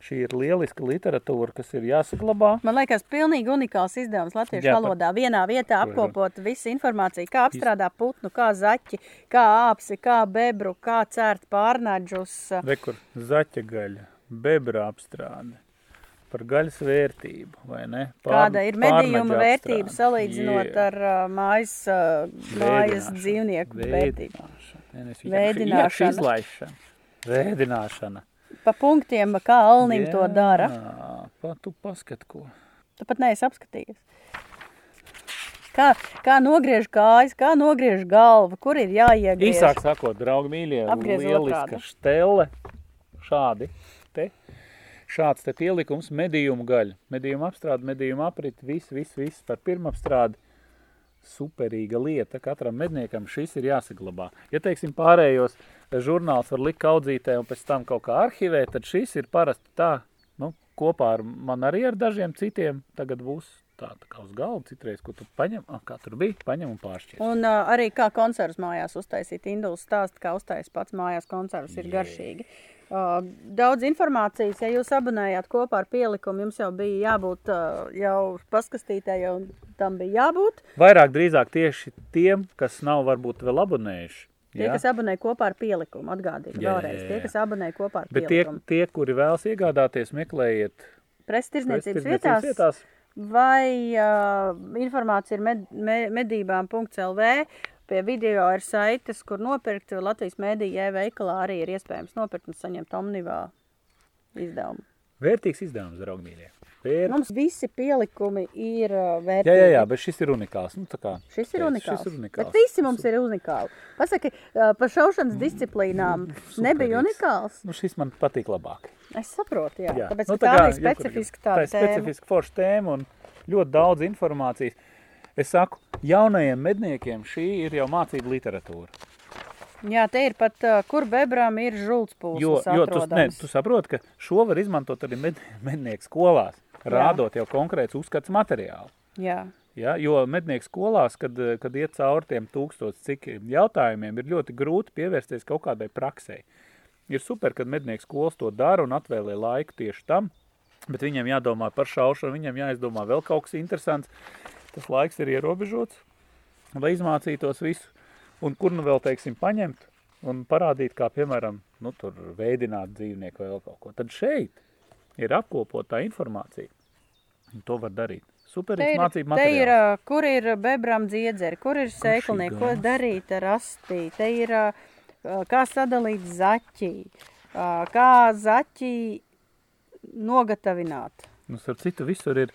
Šī ir lieliska literatūra, kas ir jāsaglabā. Man liekas, pilnīgi unikāls izdevums latviešu Jā, valodā. Vienā vietā apkopot visu informāciju, kā apstrādā putnu, kā zaķi, kā āpsi, kā bebru, kā cērt pārnaģus. Rekur, zaķa gaļa, bebra apstrāde, par gaļas vērtību, vai ne? Kāda ir medījuma vērtība salīdzinot Jā. ar uh, mājas, uh, mājas dzīvnieku vērtību? Vēdināšana. Vēdināšana. Vēdināšana. Pa punktiem, kā Alnim to dara. Jā, tu paskat, ko. Tu pat neesi apskatījies. Kā, kā nogriež kājas, kā nogriež galva, kur ir jāiegriež. Īsāk sakot, draugi mīļie, Apgriez lieliska otrādi. štele. Šādi. Te. Šāds te pielikums medījumu gaļa. Medījuma apstrāde, medījuma aprit, viss, viss, viss par pirmapstrādi. Superīga lieta. Katram medniekam šis ir jāsaglabā. Ja, teiksim, pārējos žurnāls var likt kaudzītē un pēc tam kaut kā arhivēt, tad šis ir parasti tā, nu, kopā ar man arī ar dažiem citiem tagad būs tā, tā kā uz galda citreiz, ko tu paņem, ah, kā tur bija, paņem un pāršķies. Un uh, arī kā koncertus mājās uztaisīt. Induls stāsta, kā uztaisīt pats mājās koncertus, ir garšīgi. Uh, daudz informācijas, ja jūs abonējāt kopā ar pielikumu, jums jau bija jābūt uh, jau paskastītē, jau tam bija jābūt. Vairāk drīzāk tieši tiem, kas nav varbūt vēl abonējuši. Tie, ja? kas abonē kopā ar pielikumu, atgādīgi Jā, jā, vēlreiz. jā, Tie, jā. kas abonē kopā ar Bet tie, pielikumu. tie, kuri vēlas iegādāties, meklējiet prestižniecības vietās, vai uh, informācija ir med, me, medībām.lv. Pie video ir saites, kur nopirkt Latvijas mēdīja e-veikalā arī ir iespējams nopirkt un saņemt omnivā izdevumu. Vērtīgs izdevums, draugi mīļie. Vēr... Mums visi pielikumi ir uh, Jā, vērtīgi. jā, jā, bet šis ir unikāls. Nu, tā kā, Šis ir unikāls. Šis ir unikāls. Bet visi mums ir unikāli. Pasaki, uh, par šaušanas disciplīnām nebija superīgs. unikāls. Nu, šis man patīk labāk. Es saprotu, jā. jā. Tāpēc, nu, tā, tā bija specifiska tā tāda ir specifiska forša tēma un ļoti daudz informācijas. Es saku, jaunajiem medniekiem šī ir jau mācība literatūra. Jā, te ir pat, uh, kur bebrām ir žultspūles Jo, jo tu, ne, tu saproti, ka šo var izmantot arī med, mednieku skolās, rādot jau konkrēts uzskats materiālu. Jā. Ja, jo mednieku skolās, kad, kad iet cauri tiem tūkstotis cik jautājumiem, ir ļoti grūti pievērsties kaut kādai praksē. Ir super, kad mednieku skolas to dara un atvēlē laiku tieši tam, Bet viņam jādomā par šaušanu, viņam jāizdomā vēl kaut kas interesants. Tas laiks ir ierobežots, lai izmācītos visu. Un kur nu vēl, teiksim, paņemt un parādīt, kā, piemēram, nu, tur veidināt dzīvnieku vai vēl kaut ko. Tad šeit ir apkopotā informācija. Un to var darīt. Super Te ir, mācību te ir, materiāls. ā, kur ir bebram dziedzeri, kur ir sēklinieki, ko darīt ar astī, te ir, ā, kā sadalīt zaķi, ā, kā zaķi nogatavināt. Nu, starp citu, visur ir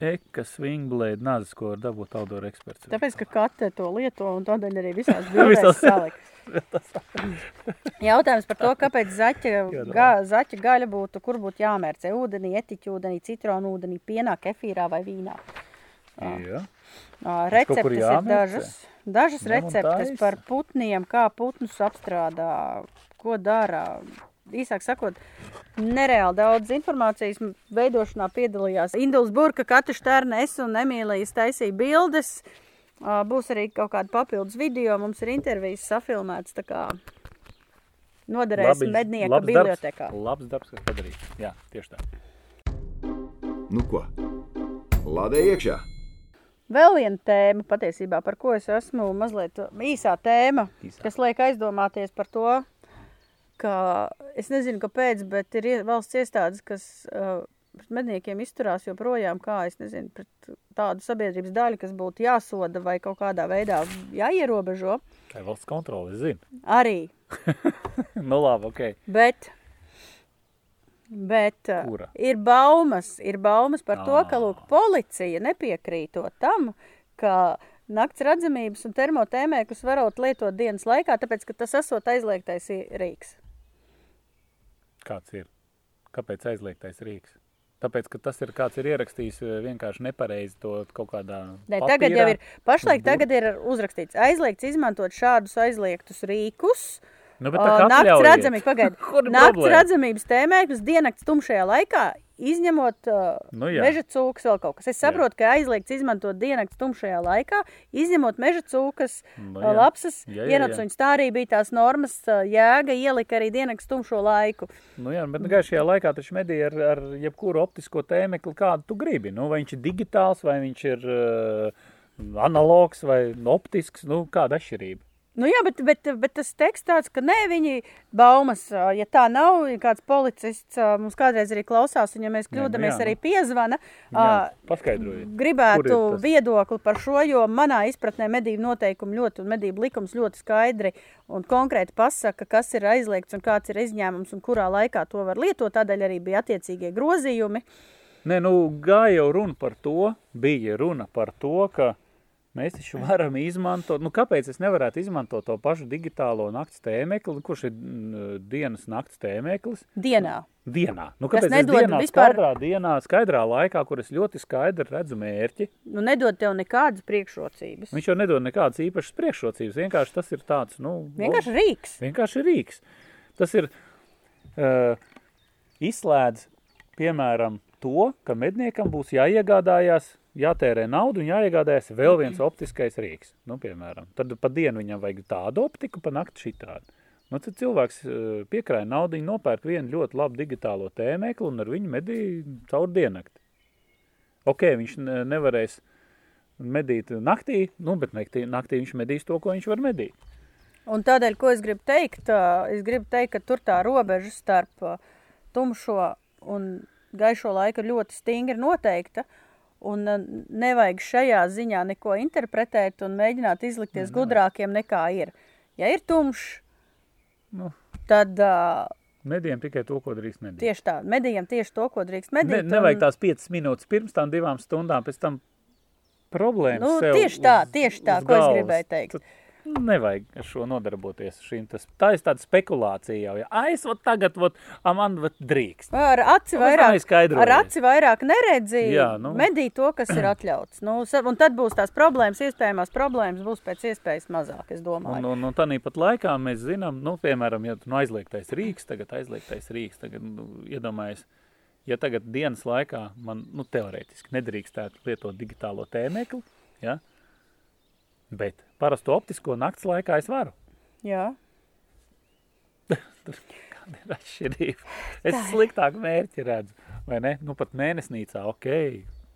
eka swingblade nazis, ko var dabūt outdoor eksperts. Tāpēc, ka kate to lieto un tādēļ arī visās bildēs salikt. Jautājums par to, kāpēc zaķa, ga, zaķa gaļa būtu, kur būtu jāmērcē ūdenī, etiķu ūdenī, citronu ūdenī, pienā, kefīrā vai vīnā. Jā. Receptes ir dažas. Dažas Ņem receptes par putniem, kā putnus apstrādā, ko dara. Īsāk sakot, nereāli daudz informācijas veidošanā piedalījās Induls Burka, Katra Šterna, es un Emīlijas taisīja bildes. Būs arī kaut kāda papildus video, mums ir intervijas safilmēts, tā kā noderēs Labi, mednieka labs bibliotekā. Darbs, labs darbs, kas padarīts. Jā, tieši tā. Nu ko? Lādē iekšā! Vēl viena tēma, patiesībā, par ko es esmu mazliet īsā tēma, Īsā. kas liek aizdomāties par to, ka es nezinu, kāpēc, bet ir valsts iestādes, kas uh, pret medniekiem izturās joprojām, kā nezinu, pret tādu sabiedrības daļu, kas būtu jāsoda vai kaut kādā veidā jāierobežo. Tā ir valsts kontrole, es zinu. Arī, nu labi, ok. bet. Bet uh, Kura? ir baumas, ir baumas par to, ka Ā. lūk, policija nepiekrītot tam, ka nakts redzamības un termotēmēkus varot lietot dienas laikā, tāpēc, ka tas esot aizliegtais rīks. Kāds ir? Kāpēc aizliegtais rīks? Tāpēc, ka tas ir kāds ir ierakstījis eh, vienkārši nepareizi to kaut kādā. Ne, tagad jau papīrā. ir, pašlaik tagad ir uzrakstīts, aizliegts izmantot šādus aizliegtus rīkus. Nu, Nakts redzamība, pagaid, Kur ir nakts redzamības tēmēkļus diennakts tumšajā laikā, izņemot uh, Nu jā. meža cūkas vēl kaut kas. Es saprotu, ka aizliegts izmantot diennakts tumšajā laikā, izņemot meža cūkas, Nu nu, jā. lapsas, Jā, jā, ienācuņas. Tā arī bija tās normas ā, jēga, ielika arī diennakts tumšo laiku. Nu, jā, bet gaišajā laikā taču medī ar, ar jebkuru optisko tēmekli, kādu tu gribi. Nu, vai viņš ir digitāls, vai viņš ir uh, analogs, vai optisks, nu, kāda atšķirība. Nu, jā, bet, bet, bet tas teksts tāds, ka nē, viņi baumas, ja tā nav, ja kāds policists mums kādreiz arī klausās, un ja mēs nu kļūdamies, jā, nu. arī piezvana, Jā, ā, paskaidrojiet. gribētu viedokli par šo, jo manā izpratnē medību noteikumi ļoti un medību likums ļoti skaidri un konkrēti pasaka, kas ir aizliegts un kāds ir izņēmums un kurā laikā to var lietot. Tādēļ arī bija attiecīgie grozījumi. Nē, nu, gāja jau runa par to, bija runa par to, ka mēs taču varam izmantot, nu, kāpēc es nevarētu izmantot to pašu digitālo nakts tēmekli, kurš ir dienas nakts tēmeklis, Dienā. dienā. Nu, kāpēc es dienā, vispār- skaidrā dienā, skaidrā laikā, kur es ļoti skaidri redzu mērķi, Nu, nedod tev nekādas priekšrocības. viņš jau nedod nekādas īpašas priekšrocības, vienkārši tas ir tāds, nu, Vienkārši rīks. Vienkārši rīks. Tas ir uh, izslēdz, piemēram, to, ka medniekam būs jāiegādājās, jātērē naudu un jāiegādājas vēl viens optiskais rīks. Nu, piemēram, tad pa dienu viņam vajag tādu optiku, pa nakti šitādu. Nu, tad cilvēks uh, piekrāja naudu, nopērk vienu ļoti labu digitālo tēmēklu un ar viņu medī caur diennakti. Ok, viņš ne- nevarēs medīt naktī, nu, bet naktī, naktī viņš medīs to, ko viņš var medīt. Un tādēļ, ko es gribu teikt, ā, es gribu teikt, ka tur tā robeža starp ā, tumšo un gaišo laiku ļoti stingri noteikta. Un ā, nevajag šajā ziņā neko interpretēt un mēģināt izlikties gudrākiem nekā ir. Ja ir tumšs, Nu. tad uh, Medījiem tikai to, ko drīkst medīt. tieši tā, medījam tieši to, ko drīkst Ne, medīt. nevajag un- tās 5 minūtes pirms tam divām stundām, pēc tam problēmas. Nu, tieši tā, uz- tieši tā, uz ko es galvas. gribēju teikt. Tad Nevajag ar šo nodarboties. Šīm tas, tā ir tāda spekulācija jau. Ja. Ai, es vot tagad, vot, a, man vat drīkst. Ar aci vairāk, ar aci vairāk neredzi, Jā, nu. medī to, kas ir atļauts. Nu, un tad būs tās problēmas, iespējamās problēmas būs pēc iespējas mazāk, es Un, domāju. un, un tādā pat laikā mēs zinām, nu, piemēram, ja nu, aizliegtais rīks, tagad aizliegtais rīks, tagad nu, iedomājies, ja tagad dienas laikā man, nu, teorētiski nedrīkstētu lietot digitālo tēmekli, ja? Bet parasto optisko nakts laikā es varu. Jā. Kāda ir atšķirība? Es sliktāk mērķi redzu. vai ne? Nu, pat mēnesnīcā, ok.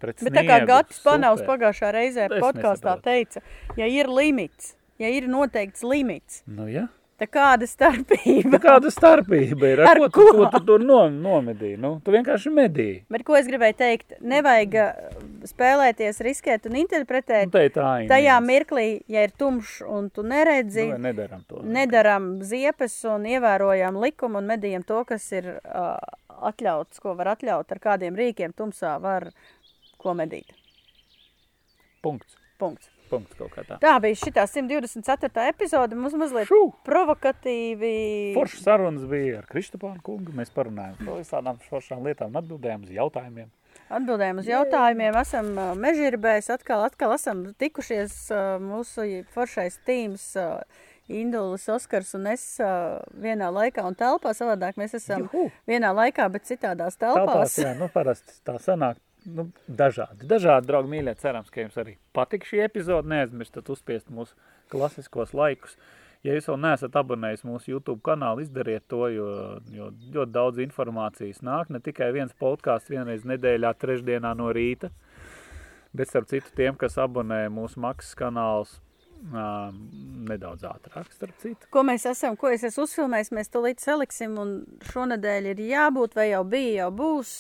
Bet tā kā sniegu, Gatis Panavs pagājušā reizē podkāstā teica, ja ir limits, ja ir noteikts limits, Nu, ja. Tad kāda starpība? Nu, kāda starpība ir? Ar, Ar ko, tu, ko? ko tu tur no, nomedīji? Nu, tu vienkārši medīji. Bet ko es gribēju teikt? Nevajag uh, spēlēties, riskēt un Nu, interpretēt. te ir tā ir Tajā mirklī, ja ir tumšs un tu neredzi, Nu, nedaram to. nedaram ziepes un ievērojam likumu un medījam to, kas ir uh, atļauts, ko var atļaut ar kādiem rīkiem tumsā var ko medīt. Punkts. Punkts. Punkts kaut kā tā. Tā bija šī 124. epizode. Mums mazliet Šu! provokatīvi. Foršas sarunas bija ar Kristopānu kungu. Mēs parunājām par visādām foršām lietām atbildējām uz jautājumiem. Atbildējām uz jautājumiem. Esam mežģīrbēs, atkal, atkal esam tikušies mūsu foršais tīms. Indulis, Oskars un es vienā laikā un telpā. Savādāk mēs esam Juhu! vienā laikā, bet citādās Telpās, telpās. jā, nu parasti tā sanāk. Nu, dažādi, dažādi, draugi, mīļie. Cerams, ka jums arī patika šī epizode. Neaizmirstat uzspiest mūsu klasiskos laikus. Ja jūs vēl neesat abonējis mūsu YouTube kanālu, izdariet to, jo, jo ļoti daudz informācijas nāk. Ne tikai viens podkāsts vienreiz nedēļā, trešdienā no rīta, bet starp citu tiem, kas abonē mūsu maksas kanālus, nedaudz ātrāk, starp citu. Ko mēs esam, ko es esmu uzfilmējis, mēs to līdz saliksim. Un šonadēļ ir jābūt, vai jau bija, jau būs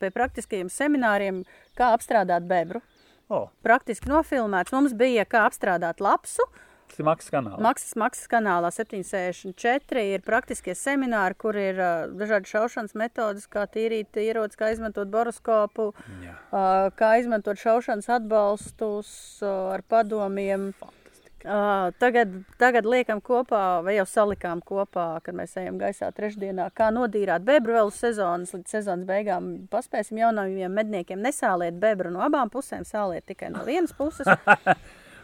pie praktiskajiem semināriem, kā apstrādāt bebru. O, Praktiski nofilmēts. Mums bija kā apstrādāt lapsu. tas ir maksas kanāls. Maksas, maksas kanālā 764 ir praktiskie semināri, kur ir uh, dažādi šaušanas metodas, kā tīrīt ierocis, kā izmantot boroskopu, Jā. uh, kā izmantot šaušanas atbalstus uh, ar padomiem. Uh, tagad, tagad liekam kopā, vai jau salikām kopā, kad mēs ejam gaisā trešdienā, kā nodīrāt bebru sezonas, līdz sezonas beigām. Paspēsim jaunajiem medniekiem nesāliet bebru no abām pusēm, sāliet tikai no vienas puses.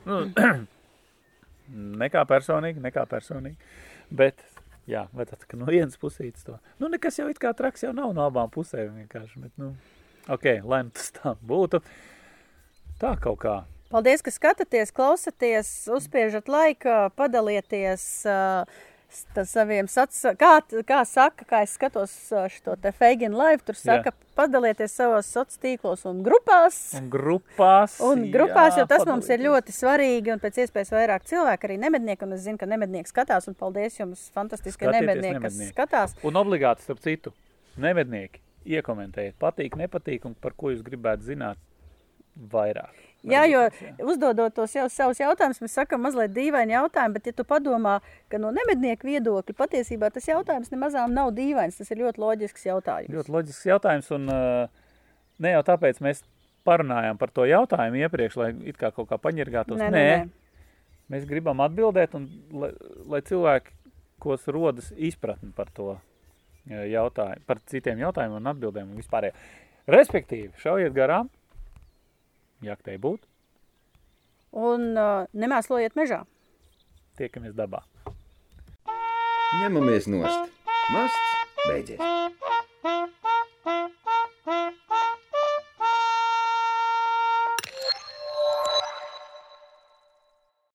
Nekā personīgi, nekā personīgi. Bet, jā, vai tad, no vienas pusītes to. Nu, nekas jau it kā traks jau nav no abām pusēm vienkārši. Bet, nu, ok, lai nu tas tā būtu. Tā kaut kā. Paldies, ka skatāties, klausaties, uzspiežat laiku, padalieties uh, ar saviem sacensībiem. Kā, kā saka, kā es skatos uh, šo te Feigina live, tur saka, Jā. padalieties savos sociālos tīklos un grupās. Un grupās. Un grupās, jā, jo tas mums ir padalīties. ļoti svarīgi, un pēc iespējas vairāk cilvēku, arī nemednieki, un es zinu, ka nemednieki skatās, un paldies jums, fantastiski Skatieties nemednieki, kas nemednieki. skatās. Un obligāti starp citu, nevednieki, iekomentējiet, patīk, nepatīk, un par ko jūs gribētu zināt vairāk. Jā, jo Varbūt, jā. uzdodot tos jau savus jautājumus, mēs sakām mazliet dīvaini jautājumi, bet, ja tu padomā, ka no nemednieku viedokļa patiesībā tas jautājums nemazām nav dīvains, tas ir ļoti loģisks jautājums. Ļoti loģisks jautājums, un ne jau tāpēc mēs parunājām par to jautājumu iepriekš, lai it kā kaut kā paņirgātos. Nē, Nē, nē, mēs gribam atbildēt, un lai, lai cilvēki, kos rodas izpratni par to jautājumu, par citiem jautājumiem un atbildēm un vispārējo. Respektīvi, šaujiet garām, jaktei būt, Un uh, nemēslojiet mežā. tiekamies dabā. Ņemamies nost. Masts beidzies.